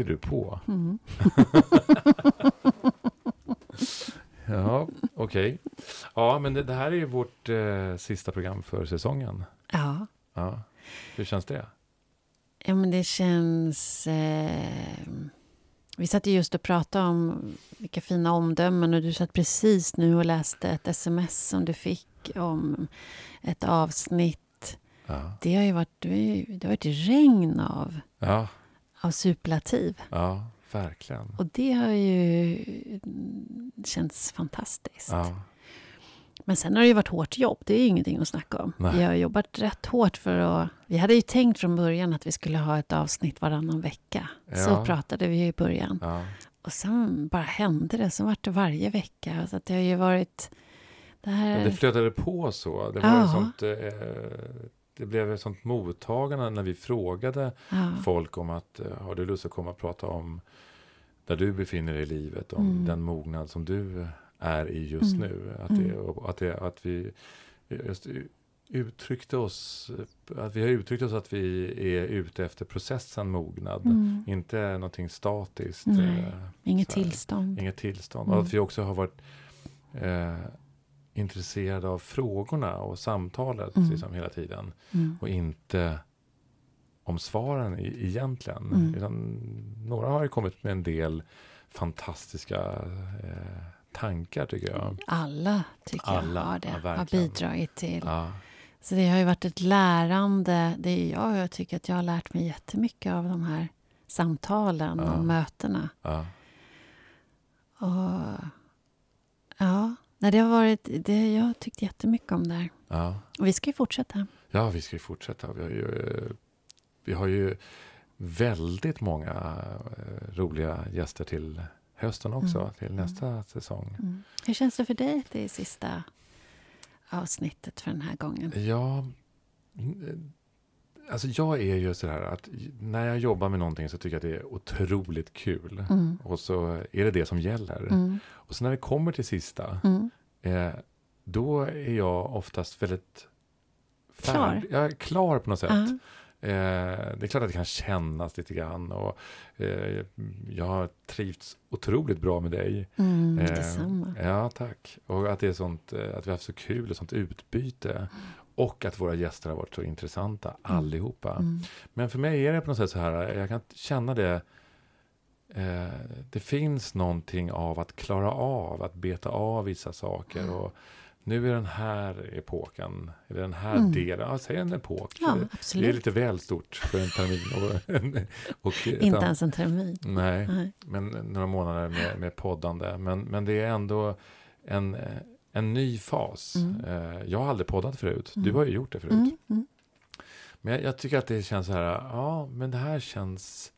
skriver du på. Mm. Ja, okej. Ja, men det, det här är ju vårt eh, sista program för säsongen. Ja. Ja. Hur känns det? ja, men det känns... Eh, vi satt ju just och pratade om vilka fina omdömen och du satt precis nu och läste ett sms som du fick om ett avsnitt. Ja, Det har ju varit, det har varit regn av, ja, av superlativ. ja verkligen. Och det har ju känts fantastiskt. Ja, Men sen har det ju varit hårt jobb. Det är ju ingenting att snacka om. Nej. Vi har jobbat rätt hårt för att... Vi hade ju tänkt från början att vi skulle ha ett avsnitt varannan vecka. Så Ja. pratade vi i början. ja, Och sen bara hände det. Så vart det varje vecka. Så att det har ju varit... Det här... Men det flödade på så. Det, var Ja. ett sånt, eh, det blev ett sånt mottagande när vi frågade ja. folk om att eh, har du lust att komma och prata om där du befinner dig i livet, om Mm. den mognad som du är i just Mm. nu. Att, det, Mm. och att, det, att vi just uttryckte oss, att vi har uttryckt oss att vi är ute efter processen mognad. Mm. Inte någonting statiskt. Nej, eh, Inget tillstånd. Inget tillstånd. Mm. Och att vi också har varit eh, intresserade av frågorna och samtalet Mm. liksom, hela tiden. Mm. Och inte om svaren i, egentligen. Mm. Utan några har ju kommit med en del fantastiska eh, tankar tycker jag. Alla, tycker Alla, jag, har ja, det. har verkligen. bidragit till. Ja, Så det har ju varit ett lärande. Det är jag, jag tycker att jag har lärt mig jättemycket av de här samtalen Ja. och mötena. ja, Och ja, nej, det har varit, det, jag har tyckt jättemycket om det här. ja. Och vi ska ju fortsätta. ja, vi ska ju fortsätta. Vi har ju, eh, vi har ju väldigt många eh, roliga gäster till hösten också. Mm. Till nästa säsong. Mm. Hur känns det för dig att det är sista avsnittet för den här gången? Ja, mm, alltså jag är ju sådär att när jag jobbar med någonting så tycker jag att det är otroligt kul. Mm. Och så är det det som gäller. Mm. Och så när det kommer till sista, Mm. eh, då är jag oftast väldigt Klar. färd- Jag är klar på något sätt. Ja. Eh, det är klart att det kan kännas lite grann. Och, eh, jag har trivts otroligt bra med dig. Mm, Eh, detsamma. Ja, tack. Och att, det är sånt, eh, att vi har haft så kul och sånt utbyte. Och att våra gäster har varit så intressanta, allihopa. Mm. Men för mig är det på något sätt så här, jag kan känna det. Eh, det finns någonting av att klara av, att beta av vissa saker. Mm. Och nu är den här epoken, eller den här Mm. delen, ja, säg en epok. Ja, det är lite väl stort för en termin. Och, och, Inte an- ens en termin. Nej, Nej. men några månader med, med poddande. Men, men det är ändå en, eh, en ny fas. Mm. Eh, Jag har aldrig poddat förut. Du Mm. har ju gjort det förut. Mm. Mm. Men jag, jag tycker att det känns så här, ja, men det här känns,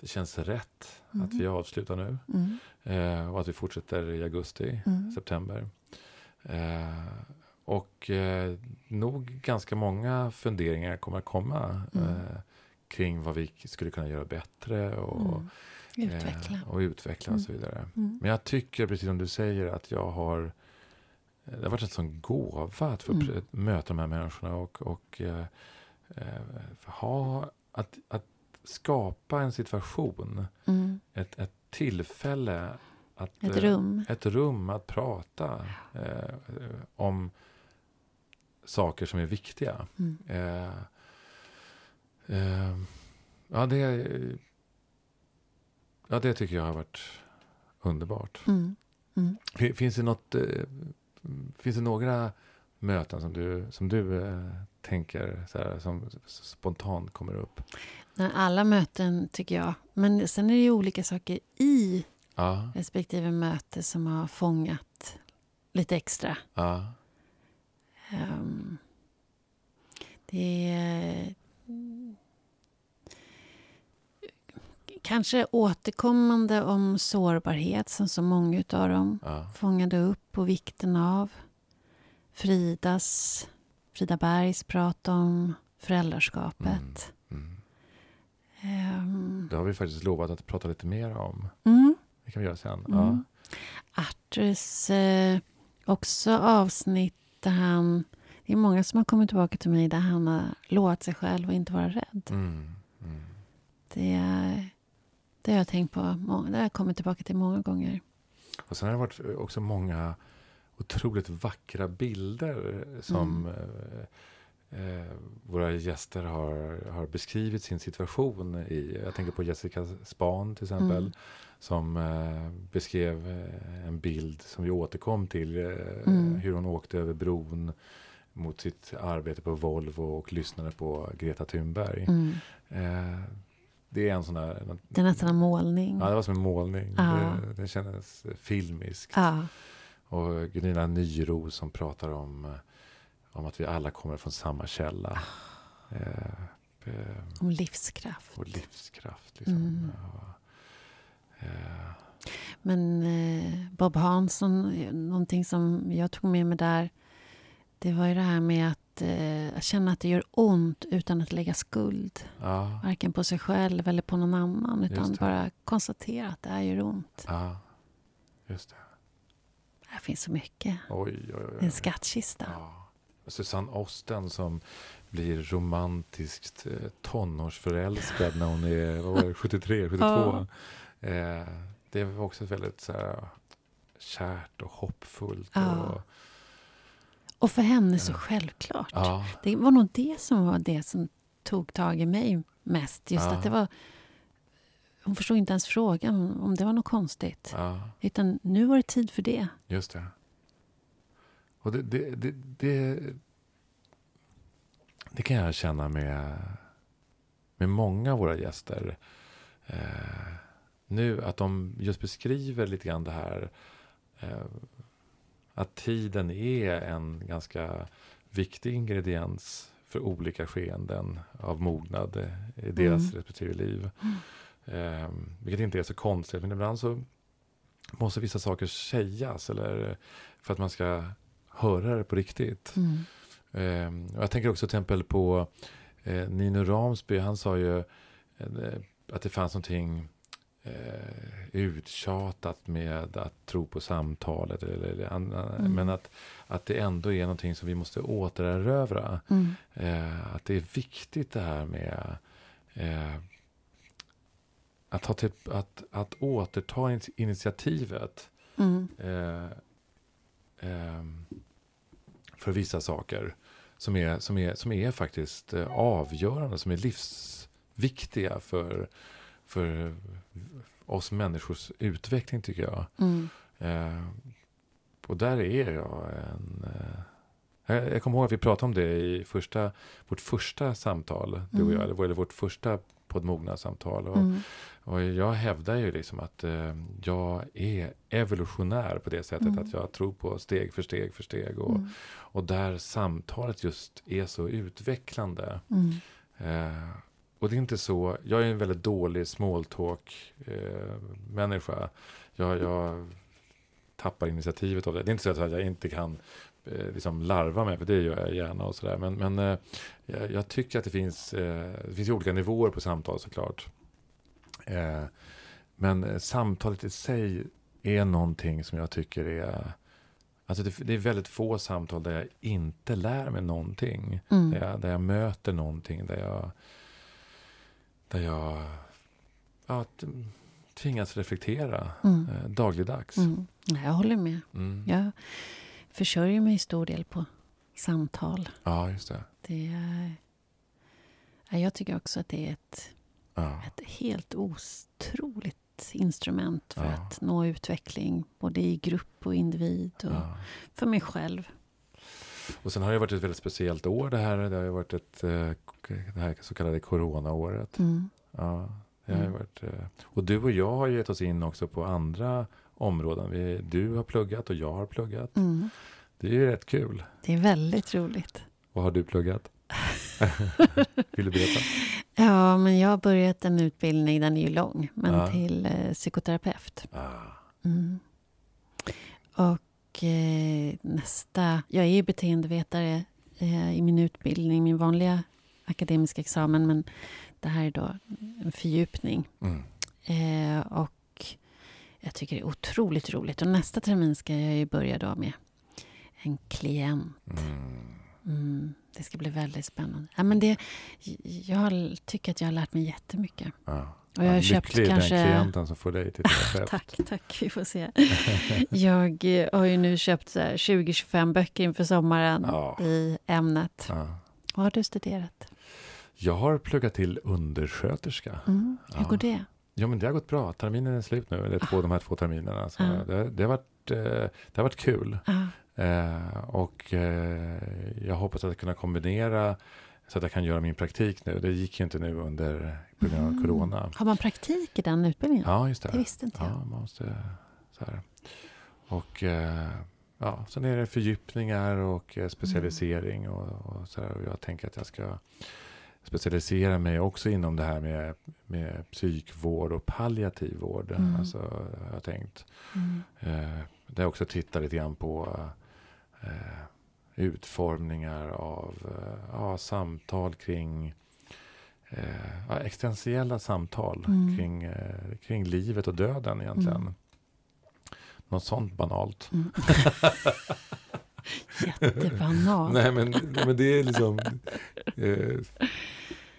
det känns rätt Mm. att vi avslutar nu. Mm. Eh, och att vi fortsätter i augusti, september. Eh, och eh, nog ganska många funderingar kommer att komma Mm. eh, kring vad vi skulle kunna göra bättre och. Utveckla. Eh, och utveckla och så vidare. Men jag tycker, precis som du säger, att jag har... Det har varit en sån gåva att få Mm. möta de här människorna och, och eh, eh, ha... Att, att skapa en situation, Mm. ett, ett tillfälle att... Ett eh, rum. Ett rum att prata eh, om saker som är viktiga. Mm. Eh, eh, ja, det, ja, det tycker jag har varit underbart. Mm. Mm. Fin- Finns det något, eh, finns det några möten som du, som du eh, tänker så här, som spontant kommer upp? Nej, Alla möten tycker jag. Men sen är det ju olika saker i Ja, respektive möte som har fångat lite extra. ja, Ehm, det är mm, kanske återkommande om sårbarhet som så många av dem ja, fångade upp och vikten av. Fridas, Frida Bergs prat om föräldraskapet. mm. Ehm, Det har vi faktiskt lovat att prata lite mer om. mm. Det kan vi göra sen. Mm. Arturs eh, också avsnitt där han... Det är många som har kommit tillbaka till mig där han har lovat sig själv att inte vara rädd. Ja. Mm. Mm. Det är, Det har jag tänkt på. Det har jag kommit tillbaka till många gånger. Och sen har det varit också många otroligt vackra bilder som Mm. eh, eh, våra gäster har, har beskrivit sin situation i. Jag tänker på Jessica Span till exempel. Mm. Som eh, beskrev en bild som vi återkom till. Eh, Mm. Hur hon åkte över bron mot sitt arbete på Volvo och lyssnade på Greta Thunberg. Det är en sån där... Det är nästan en målning. Ja, det var som en målning. Ja. Det, det kändes filmiskt. Ja. Och Gunilla Nyro som pratar om, eh, om att vi alla kommer från samma källa. Ah. Eh, eh, Om livskraft. och livskraft. Liksom. Mm. Ja. Eh, Men eh, Bob Hansson, någonting som jag tog med mig där, det var ju det här med att eh, känna att det gör ont utan att lägga skuld. ja, Varken på sig själv eller på någon annan, utan bara konstatera att det här gör ont. ja, just det. Här finns så mycket. Oj, oj, oj. En skattkista. Ja. Susanne Osten som blir romantiskt eh, tonårsförälskad när hon är vad var det, 73, 72. Ja. Eh, det var också väldigt så här, kärt och hoppfullt. Ja. Och, Och för henne så självklart. ja, Det var nog det som var det som tog tag i mig mest. Just Ja. att det var... Hon förstod inte ens frågan om det var något konstigt. ja, Utan nu var det tid för det. just det. Och det, det, det, det, det kan jag känna med, med många av våra gäster. Eh, nu att de just beskriver lite grann det här. Eh, att tiden är en ganska viktig ingrediens för olika skeenden av mognad i deras Mm. respektive liv. Eh, vilket inte är så konstigt, men ibland så måste vissa saker sägas eller för att man ska höra det på riktigt. Mm. Eh, och jag tänker också till exempel på eh, Nino Ramsby. Han sa ju eh, att det fanns någonting eh, uttjatat med att tro på samtalet. Eller, eller, Mm. Men att, att det ändå är någonting som vi måste återerövra. Mm. Eh, att det är viktigt det här med eh, att, ha till, att, att återta in- initiativet. Mm. Eh, ehm, för vissa saker som är, som är, som är faktiskt eh, avgörande, som är livsviktiga för, för oss människors utveckling tycker jag. Mm. Eh, och där är jag en... Eh, jag, jag kommer ihåg att vi pratade om det i första, vårt första samtal, du och Mm. jag, eller, eller vårt första poddmognadssamtal. Och, Mm. och jag hävdar ju liksom att eh, jag är evolutionär på det sättet Mm. att jag tror på steg för steg för steg. Och, Mm. och där samtalet just är så utvecklande. Mm. Eh, och det är inte så, jag är en väldigt dålig small talk eh, människa. Jag, jag tappar initiativet av det. Det är inte så att jag inte kan eh, liksom larva mig, för det gör jag gärna och sådär. Men, men eh, jag, jag tycker att det finns, eh, det finns olika nivåer på samtal såklart. Eh, men eh, samtalet i sig är någonting som jag tycker är Alltså det, det är väldigt få samtal där jag inte lär mig någonting. Mm. Där, jag, där jag möter någonting, där jag, där jag ja, tvingas reflektera Mm. eh, dagligdags. Mm. Ja, Jag håller med. Mm. Jag försörjer mig i stor del på samtal. Ja, just det. Det är, ja, jag tycker också att det är ett, Ja. ett helt otroligt instrument för Ja. att nå utveckling. Både i grupp och individ och Ja. för mig själv. Och sen har det varit ett väldigt speciellt år det här. Det har varit ett, eh, det här så kallade coronaåret. Mm. Ja, det har Mm. varit, eh, och du och jag har gett oss in också på andra områden. Vi, du har pluggat och jag har pluggat. Mm. Det är ju rätt kul. Det är väldigt roligt. Vad har du pluggat? Vill du berätta? Ja, men jag har börjat en utbildning, den är ju lång, men Ja. till eh, psykoterapeut. Ah, Mm. Och eh, nästa... Jag är ju beteendevetare eh, i min utbildning, min vanliga akademiska examen, men det här är då en fördjupning. mm. Eh, och jag tycker det är otroligt roligt. Och nästa termin ska jag ju börja då med en klient. Mm. Mm. Det ska bli väldigt spännande. Ja, men det, jag tycker att jag har lärt mig jättemycket. Ja. Och jag har Ja, köpt lycklig kanske... den klienten som får dig till terapeut. Tack, tack. Vi får se. Jag eh, har ju nu köpt så här 20-25 böcker inför sommaren Ja. i ämnet. Ja. Vad har du studerat? Jag har pluggat till undersköterska. Mm. Hur Ja. går det? Ja, men det har gått bra. Terminen är slut nu, eller två, de här två terminerna. Så Ja. det, det, har varit, eh, det har varit kul. Ja. Eh, och eh, jag hoppas att kunna kombinera så att jag kan göra min praktik nu. Det gick ju inte nu under på grund av Mm. corona. Har man praktik i den utbildningen? Ja, just det. Det visste inte jag. Ja, man måste så här. Och eh, ja, sen är det fördjupningar och eh, specialisering. Och, och så här. Och jag tänker att jag ska specialisera mig också inom det här med, med psykvård och palliativ vård. Mm. Alltså, har jag tänkt. Mm. Eh, där jag också tittar lite grann på eh, utformningar av eh, ja, samtal kring eh, ja, existentiella samtal Mm. kring, eh, kring livet och döden egentligen. Något sånt banalt. Mm. Jättebanalt. Nej, men, men det är liksom... Eh,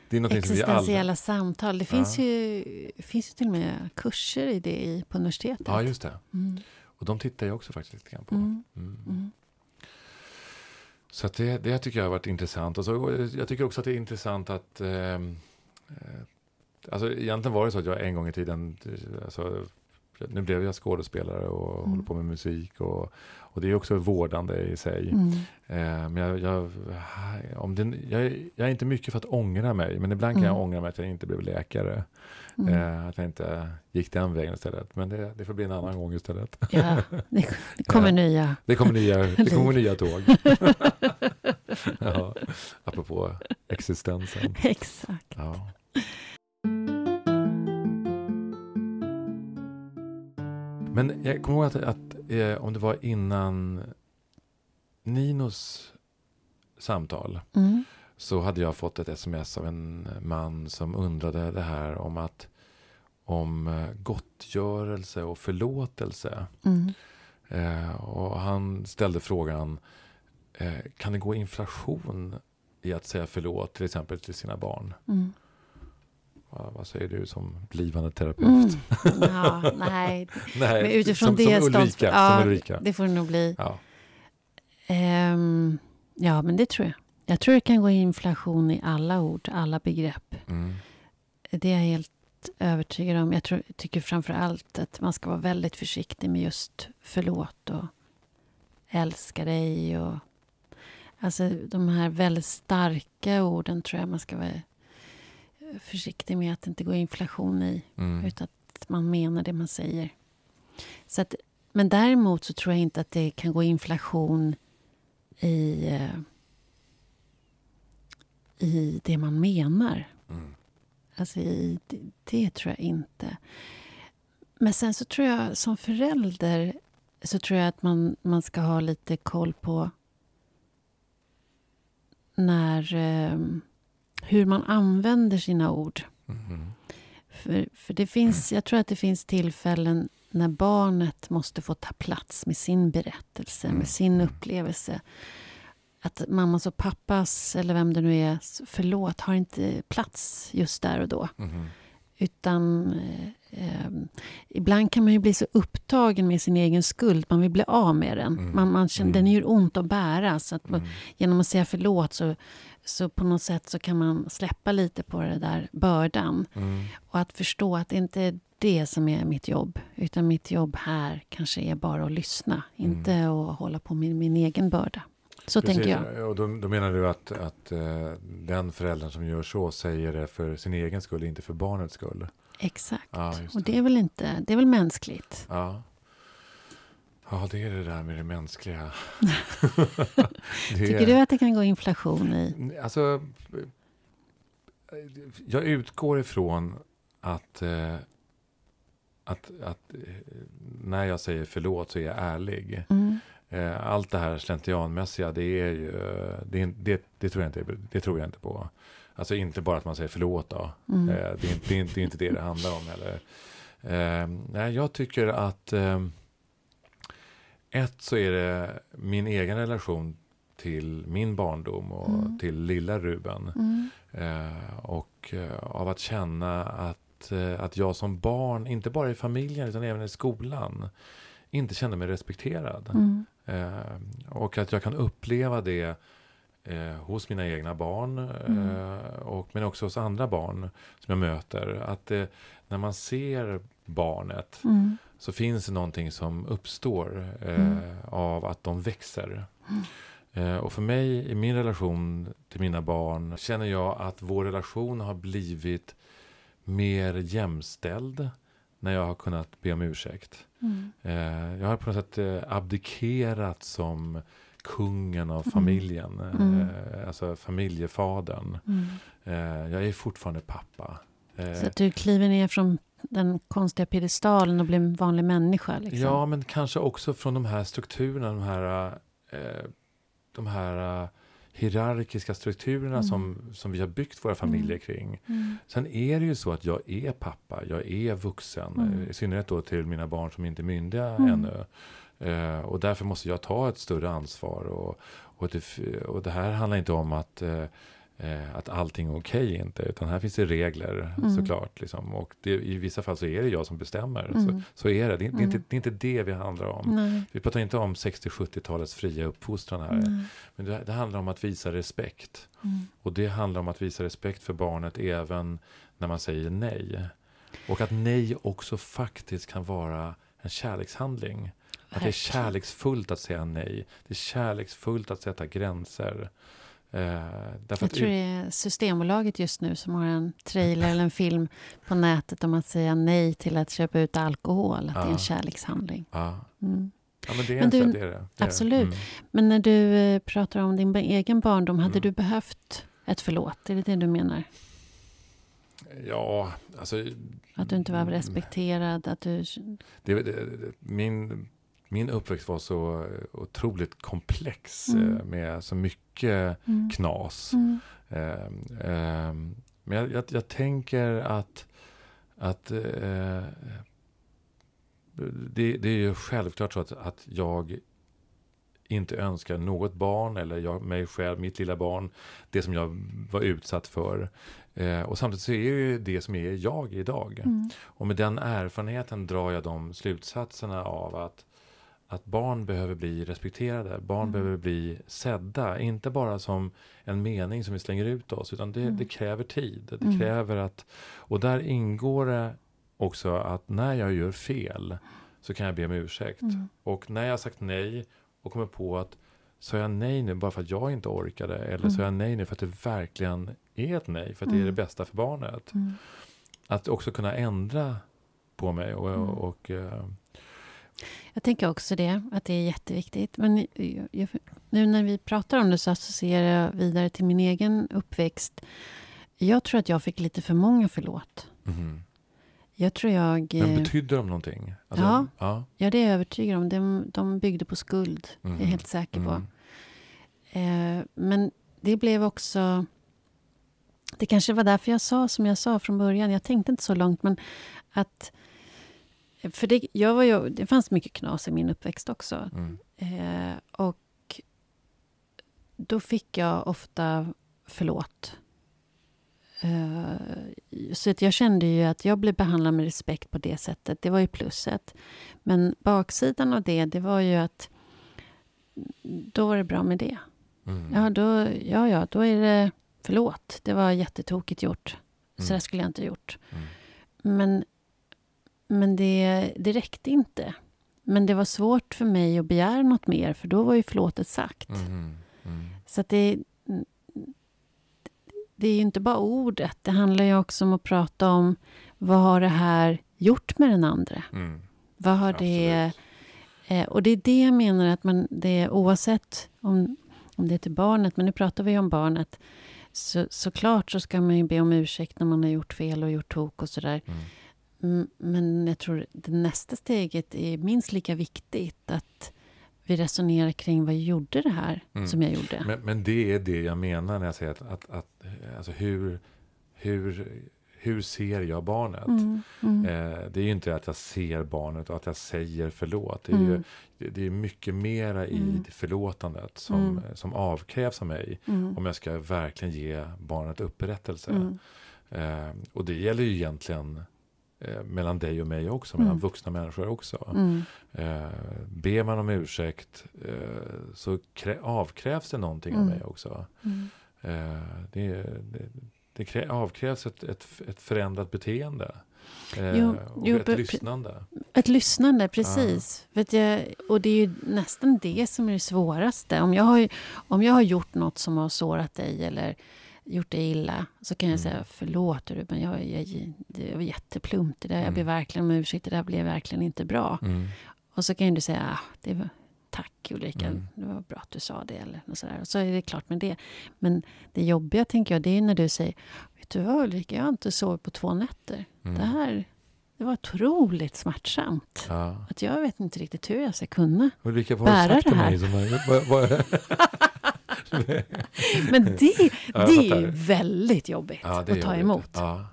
det är som vi alla... Existentiella samtal. Det finns, Ja. ju, finns ju till och med kurser i det på universitetet. Ja, just det. Mm. Och de tittar jag också faktiskt lite grann på. Mm. Mm. Mm. Så det, det tycker jag har varit intressant. Och så, jag tycker också att det är intressant att... ehm, Eh, alltså egentligen var det så att jag en gång i tiden... eh, Alltså, nu blev jag skådespelare och Mm. håller på med musik. Och, och det är också vårdande i sig. Mm. Eh, men jag, jag, om det, jag, är- jag är inte mycket för att ångra mig. Men ibland kan jag Mm. ångra mig att jag inte blev läkare. Mm. Eh, att jag inte gick den vägen istället. Men det, det får bli en annan gång istället. Ja, det, det kommer Ja. nya. Det kommer nya, det kommer nya tåg. ja, apropå existensen. Exakt. Ja. Men jag kommer ihåg att, att eh, om det var innan Ninos samtal Mm. så hade jag fått ett sms av en man som undrade det här om att om eh, gottgörelse och förlåtelse. Mm. Eh, och han ställde frågan, eh, kan det gå inflation i att säga förlåt till exempel till sina barn? Mm. Va, vad säger du som blivande terapeut? Mm. Ja, nej, Nej, men utifrån som, det som Ulrika. ståndpunkt- som ja, Ulrika. det får det nog bli. Ja. Ehm, ja, men det tror jag. Jag tror det kan gå inflation i alla ord, alla begrepp. Mm. Det är jag helt övertygad om. Jag tror, tycker framför allt att man ska vara väldigt försiktig med just förlåt och älska dig. Och, alltså de här väldigt starka orden tror jag man ska vara försiktig med att det inte går inflation i. Mm. Utan att man menar det man säger. Så att, men däremot så tror jag inte att det kan gå inflation i, eh, i det man menar. Mm. Alltså i, det, det tror jag inte. Men sen så tror jag som förälder så tror jag att man, man ska ha lite koll på när, eh, hur man använder sina ord. Mhm. För, för det finns, jag tror att det finns tillfällen när barnet måste få ta plats med sin berättelse, Mm. med sin upplevelse. Att mammas och pappas, eller vem det nu är, förlåt, har inte plats just där och då. Mhm. Utan eh, eh, ibland kan man ju bli så upptagen med sin egen skuld, man vill bli av med den. Mm. Man, man känner, Mm. Den gör ont att bära. Så att man, Mm. genom att säga förlåt så, så på något sätt så kan man släppa lite på det där bördan. Mm. Och att förstå att det inte är det som är mitt jobb. Utan mitt jobb här kanske är bara att lyssna. Mm. Inte att hålla på med min egen börda. Så Precis. tänker jag. Och då, då menar du att, att eh, den föräldern som gör så säger det för sin egen skull, inte för barnets skull? Exakt. Ja, just Och det är väl inte, det är väl mänskligt. Ja. Ja, det är det där med det mänskliga. det Tycker du att det kan gå inflation i? Alltså, jag utgår ifrån att, eh, att, att eh, när jag säger förlåt så är jag ärlig. Mm. Eh, Allt det här slentrianmässiga, det är ju, det, det, det, tror jag inte, det tror jag inte på. Alltså inte bara att man säger förlåt då. Mm. Det, är inte, det, är inte, det det handlar om heller. Eh, nej, jag tycker att ett så är det min egen relation till min barndom och Mm. till lilla Ruben. Mm. Eh, och eh, av att känna att, eh, att jag som barn, inte bara i familjen utan även i skolan, inte kände mig respekterad. Mm. Eh, och att jag kan uppleva det eh, hos mina egna barn, Mm. eh, och, men också hos andra barn som jag möter. Att när man ser barnet Mm. Så finns det någonting som uppstår eh, Mm. av att de växer. Mm. Eh, och för mig i min relation till mina barn känner jag att vår relation har blivit mer jämställd när jag har kunnat be om ursäkt. Mm. Eh, jag har på något sätt eh, abdikerat som kungen av Mm. familjen, Mm. eh, alltså familjefadern. Mm. Eh, jag är fortfarande pappa. Så att du kliver ner från den konstiga piedestalen och blir en vanlig människa? Liksom. Ja, men kanske också från de här strukturerna, de här, eh, de här eh, hierarkiska strukturerna Mm. som, som vi har byggt våra familjer Mm. kring. Mm. Sen är det ju så att jag är pappa, jag är vuxen, Mm. eh, i synnerhet då till mina barn som inte är myndiga Mm. ännu. Eh, och därför måste jag ta ett större ansvar. Och, och, det, och det här handlar inte om att, eh, att allting är okej inte, utan här finns det regler Mm. såklart. Liksom. Och det, i vissa fall så är det jag som bestämmer. Så, Mm. så är det. Det är, det, är inte, Mm. det är inte det vi handlar om. Nej. Vi pratar inte om 60-70-talets fria uppfostran här. Nej. Men det, det handlar om att visa respekt. Mm. Och det handlar om att visa respekt för barnet även när man säger nej. Och att nej också faktiskt kan vara en kärlekshandling. Att det är kärleksfullt att säga nej. Det är kärleksfullt att sätta gränser. Eh, Jag tror det är Systembolaget just nu som har en trailer eller en film på nätet om att säga nej till att köpa ut alkohol. Att det är en kärlekshandling. ja. Mm. ja, men det är Men en du- det är det. absolut. Mm. Men när du eh, pratar om din egen barndom, hade Mm. du behövt ett förlåt? Är det det du menar? Ja, alltså... Att du inte var mm, respekterad? Att du... Det, det, min, min uppväxt var så otroligt komplex Mm. eh, med så mycket Mm. knas. Mm. Ehm, ehm, men jag, jag, jag tänker att, att eh, det, det är ju självklart så att, att jag inte önskar något barn eller jag, mig själv, mitt lilla barn, det som jag var utsatt för. Eh, och samtidigt så är det ju det som är jag idag. Mm. Och med den erfarenheten drar jag de slutsatserna av att, att barn behöver bli respekterade. Barn Mm. behöver bli sedda. Inte bara som en mening som vi slänger ut oss. Utan det, Mm. det kräver tid. Det Mm. kräver att... Och där ingår det också att när jag gör fel så kan jag be om ursäkt. Mm. Och när jag har sagt nej och kommer på att sa jag nej nu bara för att jag inte orkade? Eller sa Mm. jag nej nu för att det verkligen är ett nej? För att det är det Mm. bästa för barnet? Mm. Att också kunna ändra på mig. Och, Mm. och, eh, Jag tänker också det, att det är jätteviktigt. Men jag, nu när vi pratar om det så associerar jag vidare till min egen uppväxt. Jag tror att jag fick lite för många förlåt. mhm. Jag tror jag... Men eh, betyder de någonting? Alltså, Ja. ja. Ja, det är jag övertygad om. De, de byggde på skuld. Det är jag helt säker på. Mm. Eh, men det blev också... Det kanske var därför jag sa som jag sa från början. Jag tänkte inte så långt, men att... För det, jag var ju, det fanns mycket knas i min uppväxt också. Mm. Eh, och då fick jag ofta förlåt. Eh, så att jag kände ju att jag blev behandlad med respekt på det sättet. Det var ju plusset. Men baksidan av det, det var ju att då var det bra med det. Mm. Ja, då, ja, ja, då är det förlåt. Det var jättetokigt gjort. Så Mm. där skulle jag inte ha gjort. Mm. Men, men det, det räckte inte. Men det var svårt för mig att begära något mer, för då var ju förlåtet sagt. Mhm. Mm. Så att det, det är ju inte bara ordet. Det handlar ju också om att prata om vad har det här gjort med den andra? Mm. Vad har det... Absolut. Eh, och det är det jag menar att man, det är oavsett om, om det är till barnet, men nu pratar vi om barnet. Så, såklart så ska man ju be om ursäkt när man har gjort fel och gjort tok och sådär. Mm. Mm, Men jag tror det nästa steget är minst lika viktigt. Att vi resonerar kring vad gjorde det här Mm. som jag gjorde. Men, men det är det jag menar när jag säger att, att, att alltså hur, hur, hur ser jag barnet? Mm. Mm. Eh, det är ju inte att jag ser barnet och att jag säger förlåt. Det är, ju, Mm. det, det är mycket mera i Mm. det förlåtandet som, som avkrävs av mig. Om jag ska verkligen ge barnet upprättelse. Eh, och det gäller ju egentligen eh, mellan dig och mig också, mellan Mm. vuxna människor också. Mm. Eh, ber man om ursäkt eh, så krä- avkrävs det någonting av Mm. mig också. Mm. Eh, det, det, det krä- avkrävs ett, ett, ett förändrat beteende. Eh, Jo, och jo, ett lyssnande. Ett lyssnande, precis. Vet jag, och det är ju nästan det som är det svåraste. Om jag, har, om jag har gjort något som har sårat dig eller gjort dig illa så kan jag Mm. säga förlåt Ruben, jag, jag, det var jätteplumpt. Det där, Jag ber Mm. verkligen om ursäkt, det där blev verkligen inte bra. Mm. Och så kan du säga ah, det var, tack Ulrika, Mm. det var bra att du sa det. Eller något sådär. Och så är det klart med det. Men det jobbiga tänker jag, det är när du säger Vet du vad Ulrika, jag har inte sovit på två nätter. Mm. Det här det var otroligt smärtsamt. Ja. Att jag vet inte riktigt hur jag ska kunna. Ulrika, vad har du Bära sagt det till här. mig? Som, har- vad, vad, Men det, Ja, det är ju väldigt jobbigt Ja, att ta jobbigt. emot. Ja.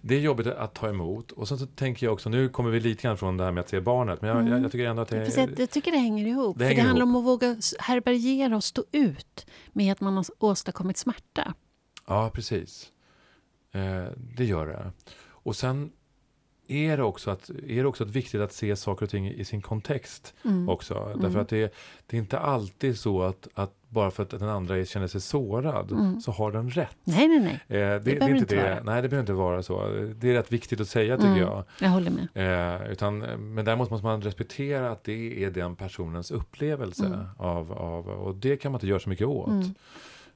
Det är jobbigt att ta emot. Och sen så tänker jag också, nu kommer vi lite grann från det här med att se barnet. Men jag, Mm. jag, jag tycker ändå att det jag, jag tycker det hänger ihop. Det för hänger det handlar ihop. om att våga härbärgera och stå ut med att man har åstadkommit smärta. Ja, precis. Eh, det gör det. Och sen är det också, att, är det också att viktigt att se saker och ting i sin kontext Mm. också. Mm. Därför att det, det är inte alltid så att, att bara för att den andra känner sig sårad Mm. så har den rätt. Nej, nej, nej. Eh, det, det, behöver inte det. vara. Nej, det behöver inte vara så. Det är rätt viktigt att säga tycker Mm. jag. Jag håller med. Eh, utan, men däremot måste man respektera att det är den personens upplevelse. Mm. Av, av, och det kan man inte göra så mycket åt. Mm.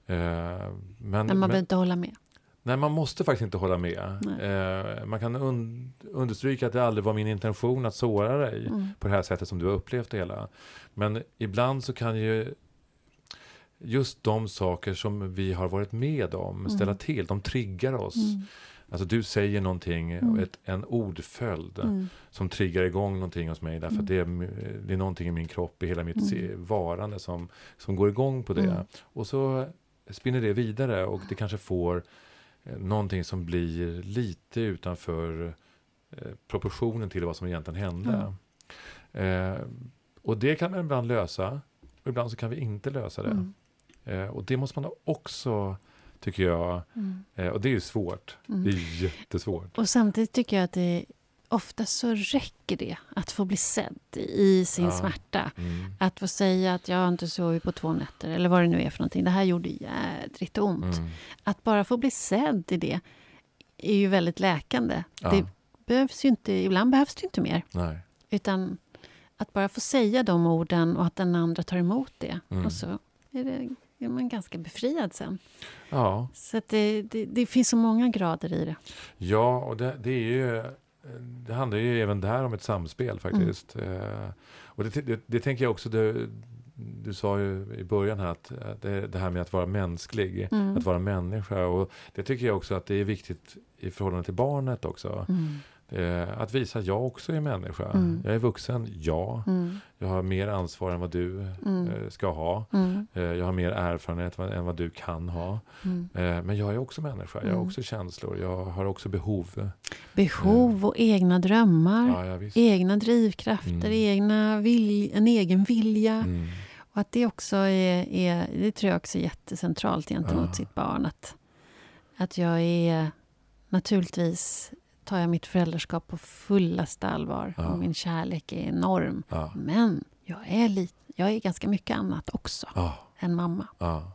Eh, men, Men man men, behöver inte hålla med. Nej, man måste faktiskt inte hålla med. Eh, man kan un, understryka att det aldrig var min intention att såra dig Mm. på det här sättet som du har upplevt det hela. Men ibland så kan ju just de saker som vi har varit med om Mm. ställa till. De triggar oss. Mm. Alltså du säger någonting, Mm. ett, en ordföljd Mm. som triggar igång någonting hos mig. Därför att det är, det är någonting i min kropp, i hela mitt Mm. varande som, som går igång på det. Mm. Och så spinner det vidare och det kanske får någonting som blir lite utanför eh, proportionen till vad som egentligen hände. Eh, och det kan man ibland lösa. Och ibland så kan vi inte lösa det. Mm. Eh, och det måste man också, tycker jag, Mm. eh, och det är ju svårt. Mm. Det är jättesvårt. Och samtidigt tycker jag att det ofta så räcker det att få bli sedd i sin Ja. smärta. Mm. Att få säga att jag har inte sovit på två nätter eller vad det nu är för någonting. Det här gjorde jädrigt ont. Mm. Att bara få bli sedd i det är ju väldigt läkande. Ja. Det behövs ju inte, ibland behövs det inte mer. Nej. Utan att bara få säga de orden och att den andra tar emot det. Mm. Och så är, det, är man ganska befriad sen. Ja, Så det, det, det finns så många grader i det. ja och det, det är ju det handlar ju även där om ett samspel faktiskt. Mm. Eh, och det, det, det tänker jag också, du, du sa ju i början här att, att det, det här med att vara mänsklig, Mm. att vara människa. Och det tycker jag också att det är viktigt i förhållande till barnet också. Mm. Eh, att visa att jag också är människa. Mm. Jag är vuxen, ja. Mm. Jag har mer ansvar än vad du Mm. eh, ska ha. Mm. Eh, jag har mer erfarenhet vad- än vad du kan ha. Mm. Eh, men jag är också människa. Jag har Mm. också känslor. Jag har också behov. Behov och egna drömmar. Ja, ja. Egna drivkrafter, egna vilj, en egen vilja. Och att det också är, är det tror jag också är jättecentralt gentemot Ja. sitt barn. Att, att jag är, naturligtvis tar jag mitt föräldraskap på fullaste allvar. Ja. Och min kärlek är enorm. Ja. Men jag är, lite, jag är ganska mycket annat också Ja. än mamma. Ja.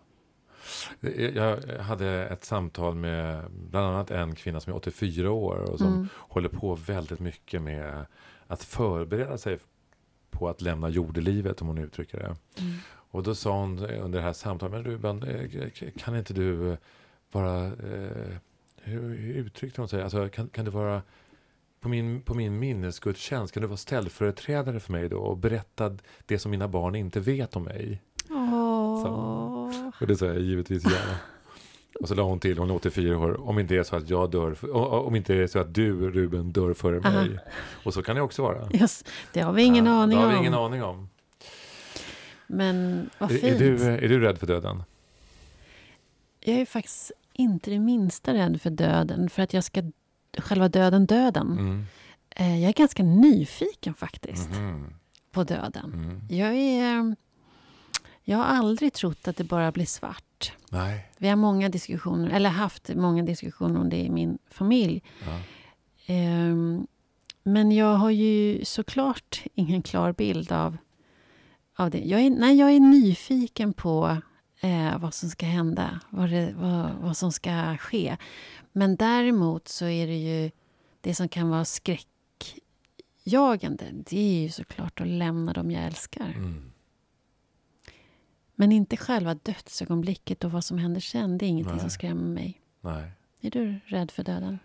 Jag hade ett samtal med bland annat en kvinna som är 84 år och som Mm. håller på väldigt mycket med att förbereda sig på att lämna jordelivet, om hon uttrycker det. Mm. Och då sa hon under det här samtalet, men Ruben, eh, kan inte du vara, eh, hur, hur uttryckte hon sig, alltså, kan, kan du vara på min, på min minnesgudstjänst, kan du vara ställföreträdare för mig då och berätta det som mina barn inte vet om mig? Åh. Och det sa jag givetvis ja. Och så la hon till, hon är 84 år, om inte det är så att jag dör, om inte det är så att du Ruben dör före Aha. mig. Och så kan det också vara. Just, det har vi ingen Ja, aning det har om. vi ingen aning om. Men vad Är, fint. är, du, är du rädd för döden? Jag är faktiskt inte det minsta rädd för döden, för att jag ska själva döden döden. Mm. Eh, jag är ganska nyfiken faktiskt Mhm. på döden. Mm. Jag, är, jag har aldrig trott att det bara blir svart. Nej. Vi har många diskussioner, eller haft många diskussioner om det i min familj. Ja. Ehm, men jag har ju såklart ingen klar bild av, av det. Jag är, nej, jag är nyfiken på eh, vad som ska hända, vad, det, vad, vad som ska ske. Men däremot så är det ju det som kan vara skräckjagande. Det är ju såklart att lämna dem jag älskar. Mm. Men inte själva dödsögonblicket och vad som händer sen. Det är ingenting Nej. som skrämmer mig. Nej. Är du rädd för döden?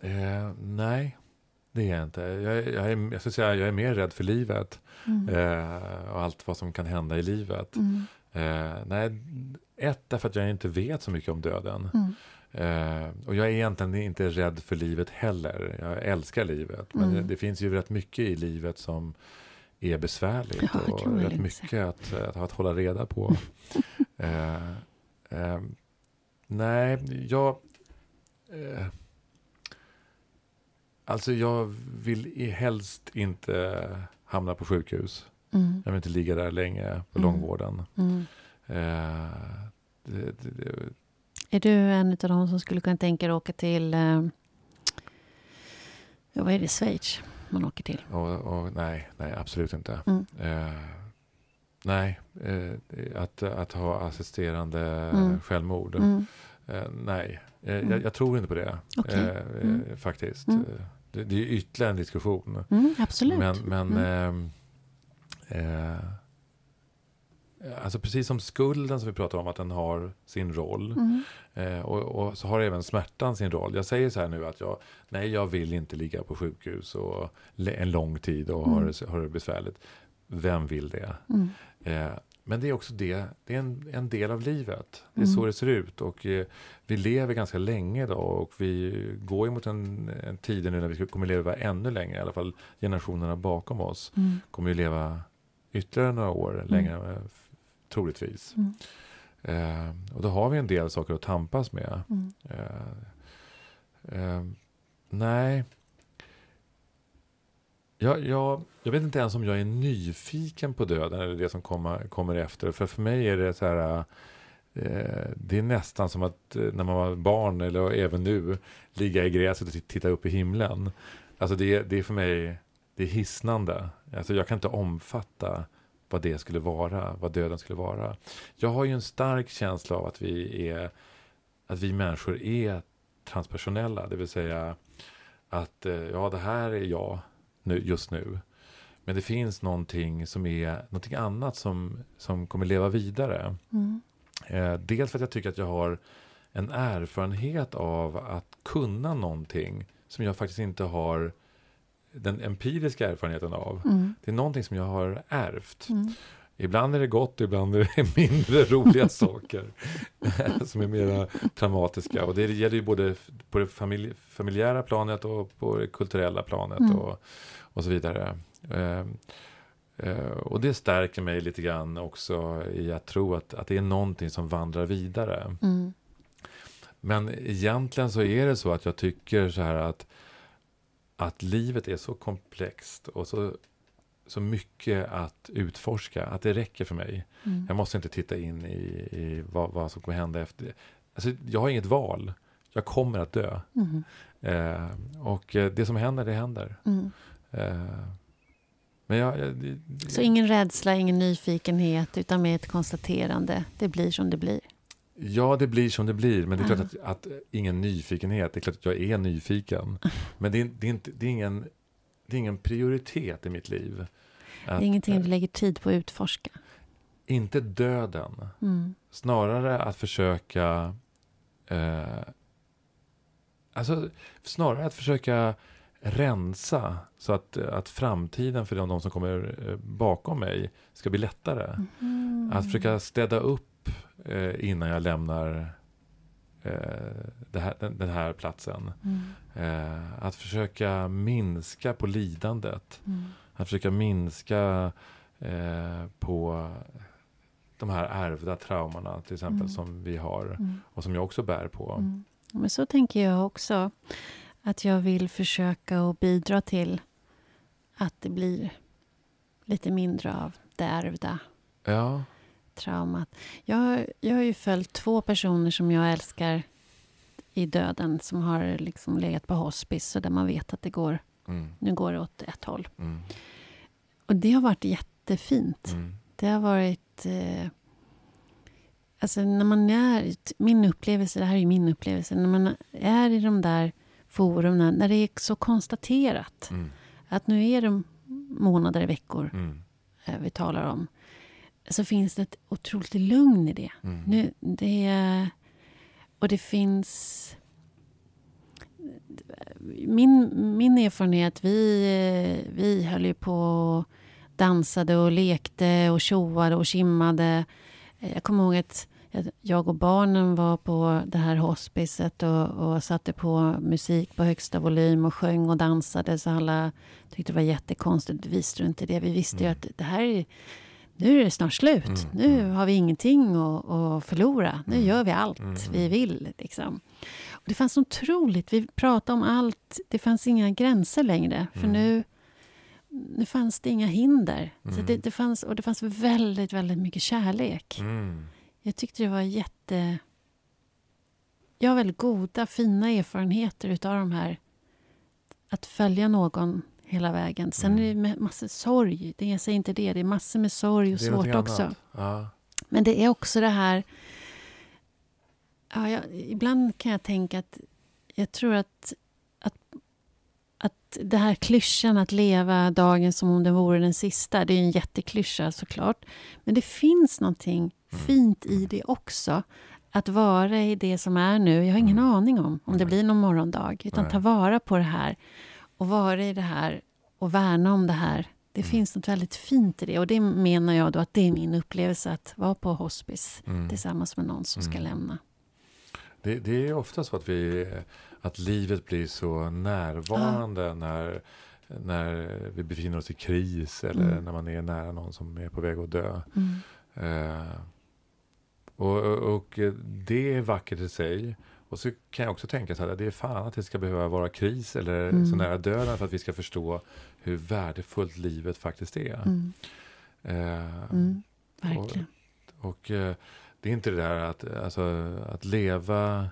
Eh, nej, det är jag inte. Jag, är- jag, är, jag, säga, jag är mer rädd för livet Mm. eh, och allt vad som kan hända i livet. Mm. Eh, nej, ett, därför att jag inte vet så mycket om döden. Mm. Eh, och jag är egentligen inte rädd för livet heller. Jag älskar livet. Men Mm. det, det finns ju rätt mycket i livet som är besvärligt. Ja, och rätt mycket att, att, att hålla reda på. eh, eh, nej, jag... Eh, alltså jag vill helst inte hamna på sjukhus. Mm. Jag vill inte ligga där länge på Mm. långvården. Mm. Eh, det, det, det, Är du en av de som skulle kunna tänka dig att åka till... Eh, vad är det? Schweiz man åker till? Och, och, nej, nej, absolut inte. Mm. Eh, nej, eh, att, att ha assisterande Mm. självmord. Mm. Eh, nej, eh, jag, jag tror inte på det. Eh, faktiskt. Det, är ytterligare en diskussion. Absolut. Men, men Mm. Eh, alltså precis som skulden som vi pratar om, att den har sin roll. Mm. Eh, och, och så har även smärtan sin roll. Jag säger så här nu att jag, nej, jag vill inte ligga på sjukhus och en lång tid och ha, Mm. det, ha det besvärligt. Vem vill det? Mm. Eh, men det är också det, det är en, en del av livet. Det är Mm. så det ser ut. Och eh, vi lever ganska länge idag och vi går ju mot en, en tid nu när vi kommer leva ännu längre. I alla fall generationerna bakom oss Mm. kommer ju leva ytterligare några år längre, eh, f- troligtvis. Mm. Eh, och då har vi en del saker att tampas med. Mm. Eh, eh, nej. Jag, jag, jag vet inte ens om jag är nyfiken på döden eller det som kommer, kommer efter. För för mig är det så här... Eh, det är nästan som att eh, när man var barn, eller även nu, ligga i gräset och titta upp i himlen. Alltså det, det är för mig det är hisnande. Alltså jag kan inte omfatta vad det skulle vara, vad döden skulle vara. Jag har ju en stark känsla av att vi är att vi människor är transpersonella, det vill säga att eh, ja, det här är jag nu, just nu. Men det finns någonting som är någonting annat som, som kommer leva vidare. Mm. Eh, dels för att jag tycker att jag har en erfarenhet av att kunna någonting som jag faktiskt inte har den empiriska erfarenheten av. Mm. Det är någonting som jag har ärvt. Mm. Ibland är det gott, ibland är det mindre roliga saker som är mera traumatiska. Och det gäller ju både på det familj, familjära planet och på det kulturella planet Mm. och, och så vidare. Eh, eh, och det stärker mig lite grann också i att tro att, att det är någonting som vandrar vidare. Mm. Men egentligen så är det så att jag tycker så här att, att livet är så komplext och så, så mycket att utforska att det räcker för mig. Mm. Jag måste inte titta in i, i vad, vad som kommer hända efter. Alltså, jag har inget val. Jag kommer att dö. Mm. Eh, och eh, det som händer, det händer. Mm. Eh, men jag... jag det, Så ingen rädsla, ingen nyfikenhet, utan med ett konstaterande. Det blir som det blir. Ja, det blir som det blir. Men det är klart att, att ingen nyfikenhet. Det är klart att jag är nyfiken. Men det är, det är, inte, det är, ingen, det är ingen prioritet i mitt liv. Det Att, är ingenting eh, du lägger tid på att utforska. Inte döden. Mm. Snarare att försöka... Eh, alltså, snarare att försöka rensa så att, att framtiden för de, de som kommer eh, bakom mig ska bli lättare. Mm. Att försöka städa upp eh, innan jag lämnar eh, här, den, den här platsen. Mm. Eh, att försöka minska på lidandet. Mm. Att försöka minska eh, på de här ärvda traumorna till exempel Mm. som vi har Mm. och som jag också bär på. Mm. Men så tänker jag också. Att jag vill försöka att bidra till att det blir lite mindre av det ärvda Ja, traumat. Jag, jag har ju följt två personer som jag älskar i döden som har liksom legat på hospice och där man vet att det går, mm, nu går det åt ett håll. mm, Och det har varit jättefint. mm, Det har varit... Eh, alltså när man är... Min upplevelse, det här är ju min upplevelse. När man är i de där forumen, när det är så konstaterat mm, att nu är det månader, veckor mm, eh, vi talar om. Så finns det ett otroligt lugn i det. mm. Nu, det och det finns... Min, min erfarenhet, vi, vi höll ju på och dansade och lekte och tjoade och kimmade. Jag kommer ihåg att jag- och barnen var på det här hospicet och, och satte på musik på högsta volym och sjöng och dansade så alla tyckte det var jättekonstigt. Vi struntade i det. Vi visste ju Mm. att det här är nu är det snart slut. Mm, Nu mm. har vi ingenting att, att förlora. Nu Mm, gör vi allt mm, vi vill. Liksom. Och det fanns otroligt. Vi pratade om allt. Det fanns inga gränser längre. För Mm. nu, nu fanns det inga hinder. Så det, det fanns, och det fanns väldigt, väldigt mycket kärlek. Jag tyckte det var jätte... Jag har väldigt goda, fina erfarenheter utav de här. Att följa någon hela vägen. Sen Mm. är det med massor sorg. Det, jag säger inte det. Det är massor med sorg och svårt också. Ja. Men det är också det här... Ja, jag, ibland kan jag tänka att jag tror att, att, att det här klyschan att leva dagen som om den vore den sista, det är en jätteklyscha såklart. Men det finns någonting Mm. fint i det också. Att vara i det som är nu. Jag har ingen Mm. aning om om det blir någon morgondag. Utan Nej. ta vara på det här och vara i det här och värna om det här. Det Mm. finns något väldigt fint i det. Och det menar jag då att det är min upplevelse att vara på hospice Mm. tillsammans med någon som ska Mm. lämna. Det, det är ofta så att, vi, att livet blir så närvarande när, när vi befinner oss i kris eller Mm. när man är nära någon som är på väg att dö. Mm. Eh, och, och det är vackert i sig. Och så kan jag också tänka så här, det är fan att det ska behöva vara kris eller Mm. så nära döden för att vi ska förstå hur värdefullt livet faktiskt är. Mm. Eh, Mm. Verkligen. och eh, det är inte det där att, alltså, att leva